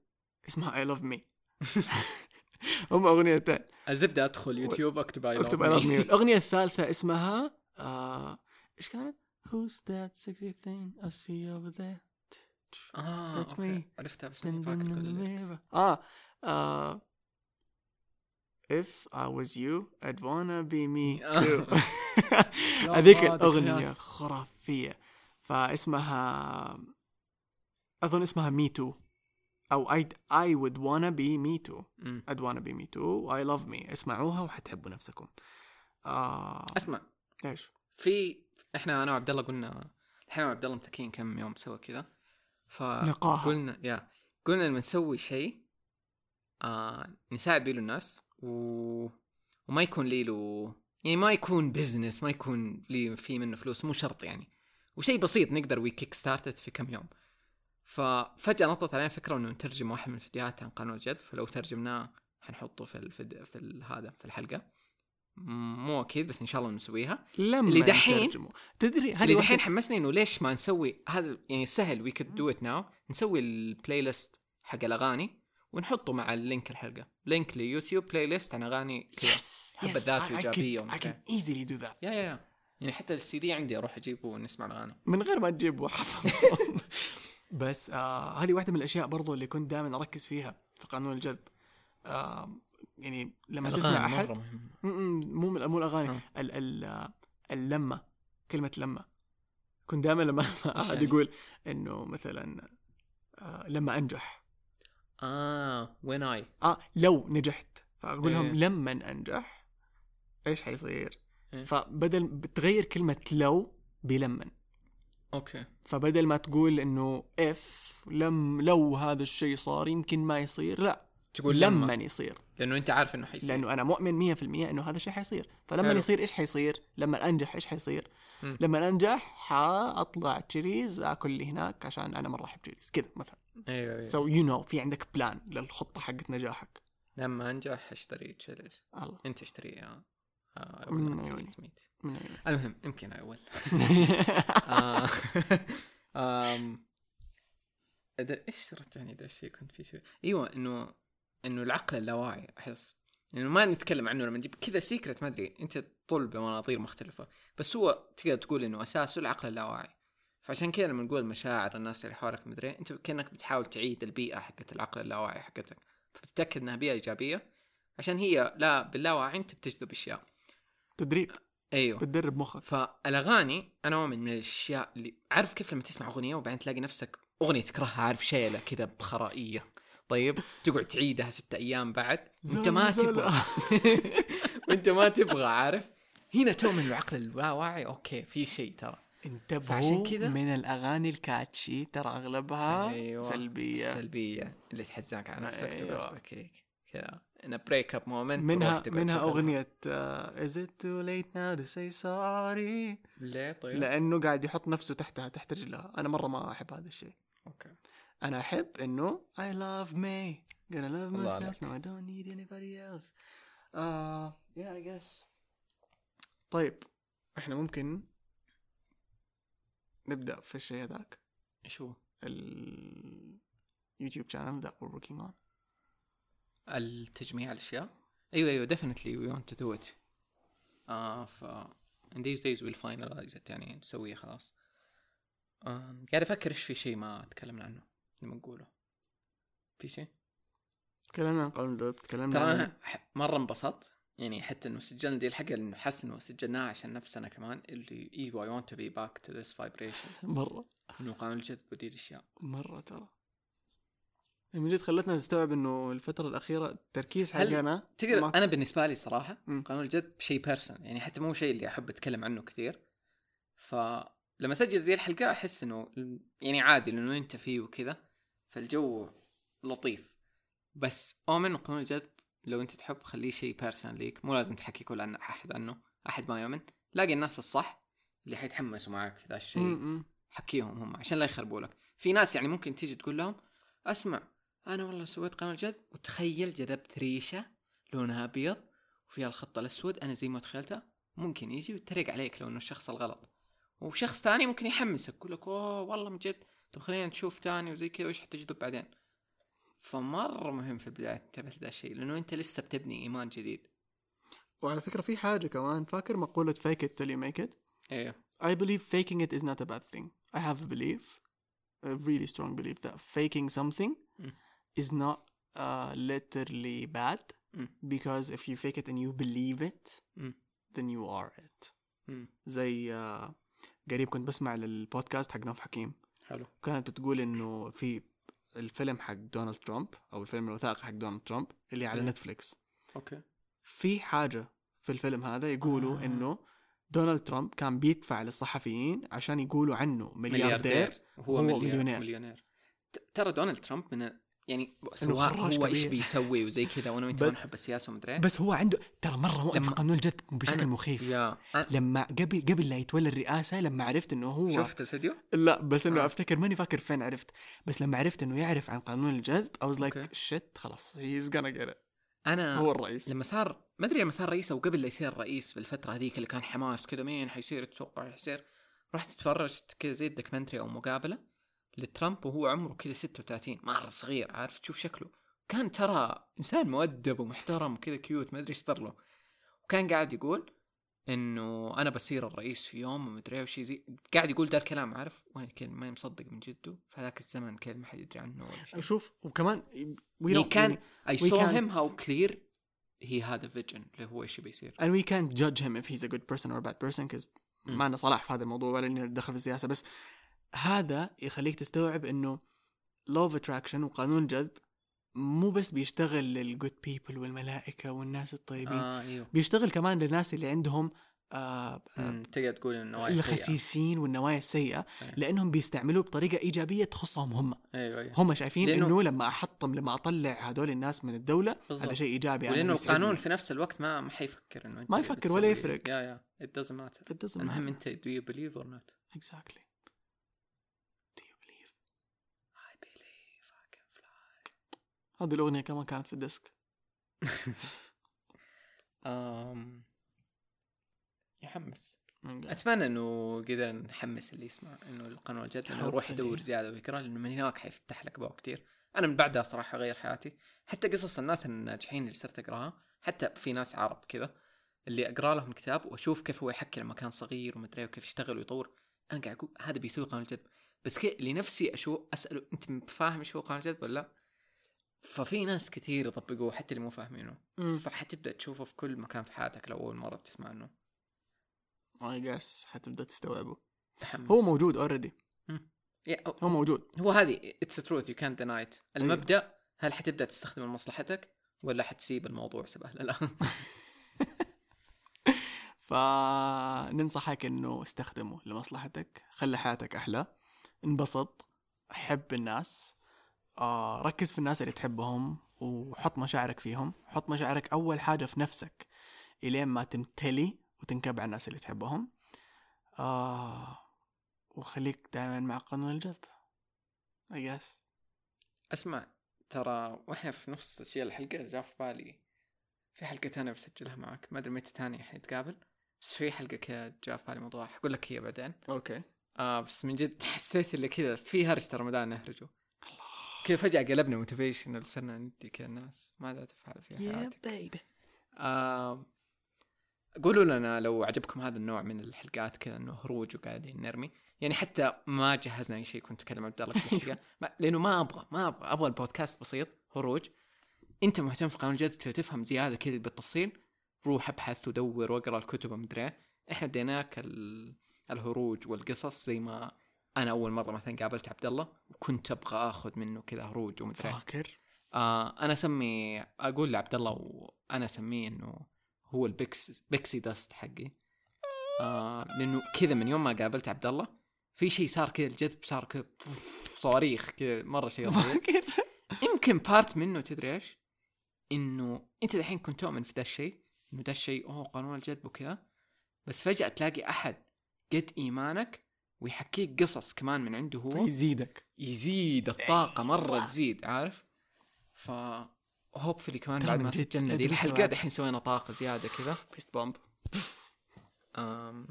اسمها I love me هم أغنيتين. الزبده أدخل يوتيوب أكتب I أكتب I love me الأغنية الثالثة اسمها آه، إيش كانت؟ Who's that sexy thing I see over there? آه That's me. عرفتها بس mirror. آه آه، If I was you I'd wanna be me too. هذيك الأغنية. خرافية. فاسمها أظن اسمها مي تو أو I, I would wanna be me too. I'd wanna be me too. I love me. اسمعوها وحتحبوا نفسكم. آه اسمع. إيش؟ في إحنا أنا وعبد الله قلنا إحنا وعبد الله متكين كم يوم سوا كذا. ف. قلنا يا قلنا لما نسوي شيء آه نساعد بيه الناس. و... وما يكون لي له يعني ما يكون business ما يكون لي في منه فلوس مو شرط يعني. وشيء بسيط نقدر we kick start it في كم يوم. ففجأة نطت علينا فكرة إنه نترجم واحد من الفيديوهات عن قانون الجذب. فلو ترجمناه حنحطه في الفيديو في ال- هذا في الحلقة. مو أكيد بس إن شاء الله نسويها. لما اللي دحين-. تدري هذه اللي دحين حمسني إنه ليش ما نسوي هذا؟ يعني سهل we could do it now نسوي ال playlist حق الأغاني. ونحطه مع ال link الحلقة. link ليوتيوب playlist عن أغاني yes حب الذات وإيجابية I can easily do that. yeah yeah يعني حتى السي دي عندي أروح أجيبه ونسمع الأغاني. من غير ما تجيب وحفظ بس آه هذه واحدة من الأشياء برضو اللي كنت دائما أركز فيها في قانون الجذب. آه يعني لما تسمع مهمة. م- م- مو مو الأغاني. آه. ال ال اللمة كلمة لمة. كنت دائما لما أحد يعني؟ يقول إنه مثلا آه لما أنجح. آه وين اي آه لو نجحت. فأقول لهم إيه. لما أنجح إيش حيصير؟ إيه. فبدل بتغير كلمة لو بلمن. okay. فبدل ما تقول إنه if لم لو هذا الشيء صار يمكن ما يصير لا. تقول لما. لما يصير. لأنه أنت عارف إنه حيصير. لأنه أنا مؤمن 100% إنه هذا الشيء حيصير. فلما حلو. يصير إيش حيصير؟ لما أنجح إيش حيصير؟ مم. لما أنجح حأطلع cherries آكل اللي هناك عشان أنا مرة أحب cherries. كذا مثلا. أيوه أيوه. سو يو نو في عندك بلان للخطة حقت نجاحك. لما أنجح أشتري تشيلز الله. أنت اشتري يا آه من عيوني. من عيوني. المهم يمكن اول آه، آم، إيش رجعني ده الشيء كنت فيه شيء أيوه إنه إنه العقل اللاواعي أحس. إنه ما نتكلم عنه لما نجيب كذا سيكرت ما أدري. أنت طول بمناظير مختلفة. بس هو تقدر تقول إنه أساسه العقل اللاواعي فعشان كذا لما نقول مشاعر الناس اللي حولك مدري أنت كأنك بتحاول تعيد البيئة حقت العقل اللاواعي حقتك. فبتتاكد إنها بيئة إيجابية عشان هي لا باللاواعي أنت بتجذب أشياء. تدريب. أيوه. بتدرب مخك. فالأغاني أنا مؤمن من الأشياء اللي عارف كيف لما تسمع أغنية وبعدين تلاقي نفسك أغنية تكرهها عارف شيلة كذا بخرائية. طيب تقعد تعيدها ستة أيام بعد وأنت ما. تبغى. وأنت ما تبغى عارف؟ هنا تؤمن العقل اللاواعي okay في شيء ترى. انتبهوا فعشان كذا- من الأغاني ال catchy ترى أغلبها أيوة. سلبية. السلبيه اللي تحزنك على نفسك أيوة. تبكيك كذا. in break up moment منها منها أغنية is it too late now to say sorry ليه؟ طيب؟ لأنه قاعد يحط نفسه تحتها تحت رجلها. أنا مرة ما أحب هذا الشيء. okay. أنا أحب إنه I love me. Gonna love myself. عليك. no I don't need anybody else. uh, yeah I guess. طيب إحنا ممكن نبدأ في الشيء هذاك. إيش هو؟ اليوتيوب channel that we're working on. التجميع الأشياء؟ أيوه أيوه definitely we want to do it. آه ف in these days we'll finalize it يعني نسويه خلاص. آه قاعد أفكر إيش في شيء ما تكلمنا عنه لما نقوله. في شيء؟ تكلمنا عن قانون تكلمنا ترى أنا مرة انبسطت. يعني حتى إنه سجلنا دي الحلقة لأنه حاسس إنه سجلناها عشان نفسنا كمان اللي أيوه اي want to be back to this vibration. مرة. إنه قانون الجذب ودي الاشياء مرة ترى. من جد خلتنا نستوعب إنه الفترة الأخيرة التركيز حقنا تقدر ما- أنا بالنسبة لي صراحة مم. قانون الجذب شيء بيرسون يعني حتى مو شيء اللي أحب أتكلم عنه كثير. فلما أسجل زي الحلقة أحس إنه يعني عادي لأنه أنت فيه وكذا فالجو لطيف. بس أؤمن قانون الجذب لو انت تحب خليه شيء personal ليك مو لازم تحكي كل عن أحد عنه أحد ما يؤمن. لاقي الناس الصح اللي حيتحمسوا معاك في ذا الشيء. حكيهم هم عشان لا يخربوا لك. في ناس يعني ممكن تيجي تقول لهم أسمع أنا والله سويت قانون الجذب وتخيل جذبت ريشة لونها أبيض وفيها الخط الأسود أنا زي ما تخيلتها ممكن يجي ويتريق عليك لو إنه الشخص الغلط. وشخص ثاني ممكن يحمسك يقول لك أوه والله من جد طب خلينا نشوف ثاني وزي كذا وإيش حتجذب بعدين؟ فمره مهم في البدايه تنتبه لهذا الشيء لأنه انت لسه بتبني ايمان جديد وعلى فكرة في حاجة كمان فاكر مقولة fake it till you make it إيه I believe faking it is not a bad thing I have a belief a really strong belief that faking something Mm. is not uh, literally bad Mm. because if you fake it and you believe it Mm. then you are it مم. زي آه، قريب كنت بسمع للبودكاست حق نوف حكيم حلو كانت بتقول انه في الفيلم حق دونالد ترامب أو الفيلم الوثائقي حق دونالد ترامب اللي على مم. نتفليكس okay في حاجة في الفيلم هذا يقولوا آه. إنه دونالد ترامب كان بيدفع للصحفيين عشان يقولوا عنه ملياردير وهو هو مليونير مليونير. مليونير ترى دونالد ترامب من يعني سواء هو إيش. بيسوي وزي كذا وأنا وأنت ما بس- نحب السياسة ومدري. بس هو عنده ترى وقف لما- قانون الجذب بشكل أنا- مخيف يا أنا لما قبل قبل لا يتولى الرئاسة لما عرفت إنه هو شفت الفيديو؟ لا بس إنه آه. أفتكر ماني فاكر فين عرفت بس لما عرفت إنه يعرف عن قانون الجذب was like okay. shit خلاص gonna get it أنا هو الرئيس لما صار ما أدري لما صار رئيس أو قبل لا يصير رئيس في الفترة هذيك اللي كان حماس كذا مين حيصير تتوقع حيصير رحت اتفرجت كذا زي ال documentary أو مقابلة لترامب وهو عمره كذا 36 مرة صغير عارف؟ تشوف شكله. كان ترى إنسان مؤدب ومحترم وكذا كيوت ما أدري إيش صار له. وكان قاعد يقول إنه أنا بصير الرئيس في يوم ومدري إيه وشي زي قاعد يقول ده الكلام عارف؟ وأنا كلمه ماني مصدق من جده في هذاك الزمن كلمه ما حد يدري عنه ولا شيء. شوف وكمان don't- كان can't- him how clear he had a vision اللي هو إيش بيصير. And we can't judge him if he's a good person or a bad person because مم. ما لنا صلاح في هذا الموضوع ولا اني ندخل في السياسة. بس هذا يخليك تستوعب إنه law of attraction وقانون الجذب مو بس بيشتغل للجود بيبل والملائكة والناس الطيبين آه. أيوه بيشتغل كمان للناس اللي عندهم آه آه تقدر تقول إنه الخسيسين والنوايا السيئة أيوة. لأنهم بيستعملوه بطريقة إيجابية تخصهم هم أيوه أيوه هم شايفين لأنه- إنه لما أحطم لما أطلع هذول الناس من الدولة بالضبط. هذا شيء إيجابي أنا ولأنه يسعدني. القانون في نفس الوقت ما ما حيفكر إنه ما يفكر ولا يفرق. يا يا it doesn't matter It doesn't المهم. أنت do you believe or not Exactly. Do you believe? I believe I can fly هذه الأغنية كمان كانت في الديسك um, يحمس. أتمنى إنه قدرنا نحمس اللي يسمع إنه القانون الجد إنه يروح. يدور زيادة ويقرأ لأنه من هناك حيفتح لك ابواب كثير أنا من بعدها صراحة غير حياتي حتى قصص الناس الناجحين اللي صرت أقراها حتى في ناس عرب كذا اللي أقرأ لهم كتاب وأشوف كيف هو يحكي لما كان صغير ومدري وكيف يشتغل ويطور أنا قاعد أقول هذا بيسوي قانون الجذب بس كي لنفسي أشوف أسأله أنت فاهم هو قانون الجذب ولا لا؟ ففي ناس كثير يطبقوه حتى اللي مو فاهمينه. فحتبدأ تشوفه في كل مكان في حياتك لو أول مرة بتسمع عنه I guess حتبدأ تستوعبه. هو موجود already هو موجود. هو هذه اتس تروث يو كانت ديناي المبدأ هل حتبدأ تستخدمه لمصلحتك ولا حتسيب الموضوع سبهلله لا فننصحك إنه استخدمه لمصلحتك خلي حياتك أحلى. انبسط حب الناس. آه ركز في الناس اللي تحبهم وحط مشاعرك فيهم. حط مشاعرك أول حاجة في نفسك إلين ما تمتلي وتنكب على الناس اللي تحبهم. آه وخليك دائما مع قانون الجذب. I guess. أسمع ترى وإحنا في نفس تسجيل الحلقة جاء في بالي في حلقة ثانية بسجلها معك. ما أدري متى ثاني حنتقابل بس في حلقة كذا جاء في بالي موضوع. حقول لك هي بعدين. okay. آه بس من جد حسيت اللي كذا في هرج رمضان نهرجه كذا فجأة قلبنا motivation صرنا ندي كذا الناس ماذا تفعل في حياتك baby آه قولوا لنا لو عجبكم هذا النوع من الحلقات كذا إنه هروج وقاعدين نرمي. يعني حتى ما جهزنا أي شيء كنت اتكلم عبد الله في الحلقة ما- لأنه ما أبغى ما أبغى أبغى البودكاست بسيط هروج. أنت مهتم في قانون الجذب تفهم زيادة كذا بالتفصيل؟ روح ابحث ودور واقرأ الكتب ومدري إيه. إحنا اديناك ال... الهروج والقصص زي ما أنا أول مرة مثلا قابلت عبد الله وكنت أبغى آخذ منه كذا هروج ومدري. فاكر؟ آه أنا أسمي أقول لعبد الله وأنا أسميه إنه هو ال pix- pixie dust حقي. آه لأنه كذا من يوم ما قابلت عبد الله في شيء صار كذا الجذب صار كذا صواريخ كذا مرة شيء فاكر. يمكن part منه تدري إيش؟ إنه أنت دحين كنت تؤمن في ذا الشيء إنه ذا الشيء أوه قانون الجذب وكذا. بس فجأة تلاقي أحد قد إيمانك ويحكيك قصص كمان من عنده هو. يزيدك يزيد الطاقة مرة تزيد عارف؟ ف hopefully كمان بعد من ما سجلنا دي استوعب. دحين سوينا طاقة زيادة كذا. fist bump أم...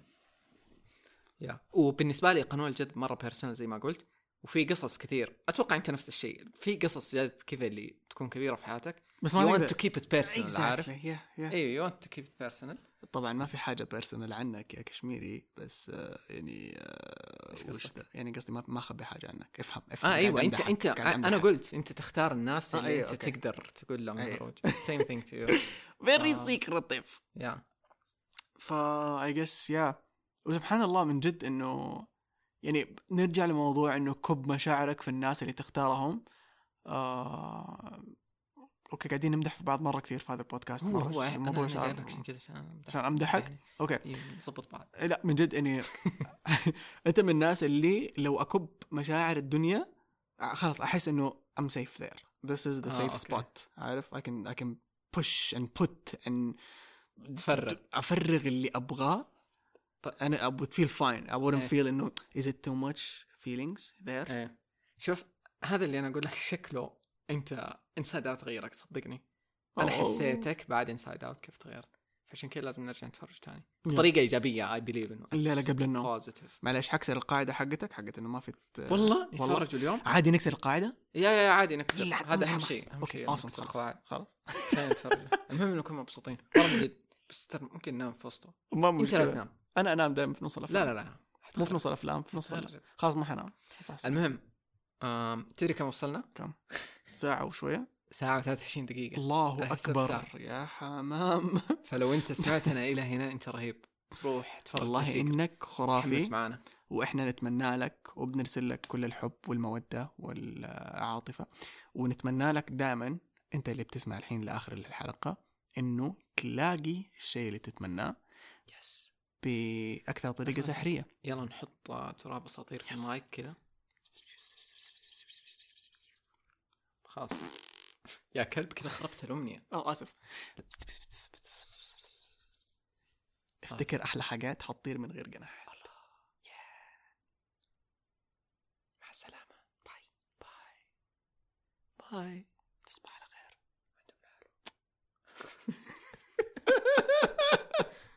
Yeah. وبالنسبة لي قانون الجذب مرة personal زي ما قلت وفي قصص كثير. أتوقع أنت نفس الشيء. في قصص جذب كذا اللي تكون كبيرة في حياتك. بس ما want نقدر. to keep it personal عارف. أيوه you want to keep it personal. طبعا ما في حاجة personal عنك يا كشميري بس آه، يعني آه، وش؟ ده؟ يعني قصدي ما ما اخبي حاجة عنك افهم افهم آه أيوه أنت أنت أنا. قلت أنت تختار الناس آه، اللي أيوة، أنت okay. تقدر تقول لهم أيوة. thing to you very آه. secretive yeah فا I guess yeah وسبحان الله من جد إنه يعني نرجع لموضوع إنه كب مشاعرك في الناس اللي تختارهم آه... okay قاعدين نمدح في بعض مرة كثير في هذا البودكاست. هو هو الموضوع صار عشان كذا عشان أمدحك؟ يعني okay. إيه، نظبط بعض. لا من جد اني أنت من الناس اللي لو أكب مشاعر الدنيا آه، خلاص أحس إنه there. This is the آه، safe okay. spot. عارف؟ I can I can push and put and تفرغ. أفرغ اللي أبغاه. أنا I would feel fine. I wouldn't إيه. feel إنه is it too much feelings there? إيه. شوف هذا اللي أنا أقول لك شكله انت Inside Out غيرك صدقني. أنا أوه. حسيتك بعد Inside Out كيف تغيرت. فعشان كذا لازم نرجع نتفرج تاني. Yeah. بطريقة إيجابية I believe انه لا، لا، قبل النوم. positive معلش حكسر القاعدة حقتك؟ حقت إنه ما في والله. يتفرجوا اليوم؟ عادي نكسر القاعدة؟ يا يا عادي نكسر. هذا أهم. شيء أوكي نكسر خلاص القواعد خلاص. نتفرج. المهم نكون مبسوطين. والله من جد. بس ترى ممكن ننام في وسطه. ما أنت مشكلة. تنام. أنا أنام دائما في نص الأفلام. لا لا لا. مو في نص الأفلام في نص. خلاص ما حنام. المهم تدري كم وصلنا؟ ساعة وشوية. ساعة و23 دقيقة. الله أكبر. ساعة. يا حمام. فلو أنت سمعتنا إلى هنا أنت رهيب. روح تفرج والله. إنك تحمس خرافي معنا وإحنا نتمنى لك وبنرسل لك كل الحب والمودة والعاطفة. ونتمنى لك دائما أنت اللي بتسمع الحين لآخر الحلقة إنه تلاقي الشيء اللي تتمناه يس بأكثر طريقة. سحرية. يلا نحط تراب أساطير في المايك كذا. خلاص. يا كلب كذا خربت الأمنية. آه آسف. افتكر آه. أحلى حاجات حطير من غير جناح. مع السلامة. bye bye bye تصبح على خير.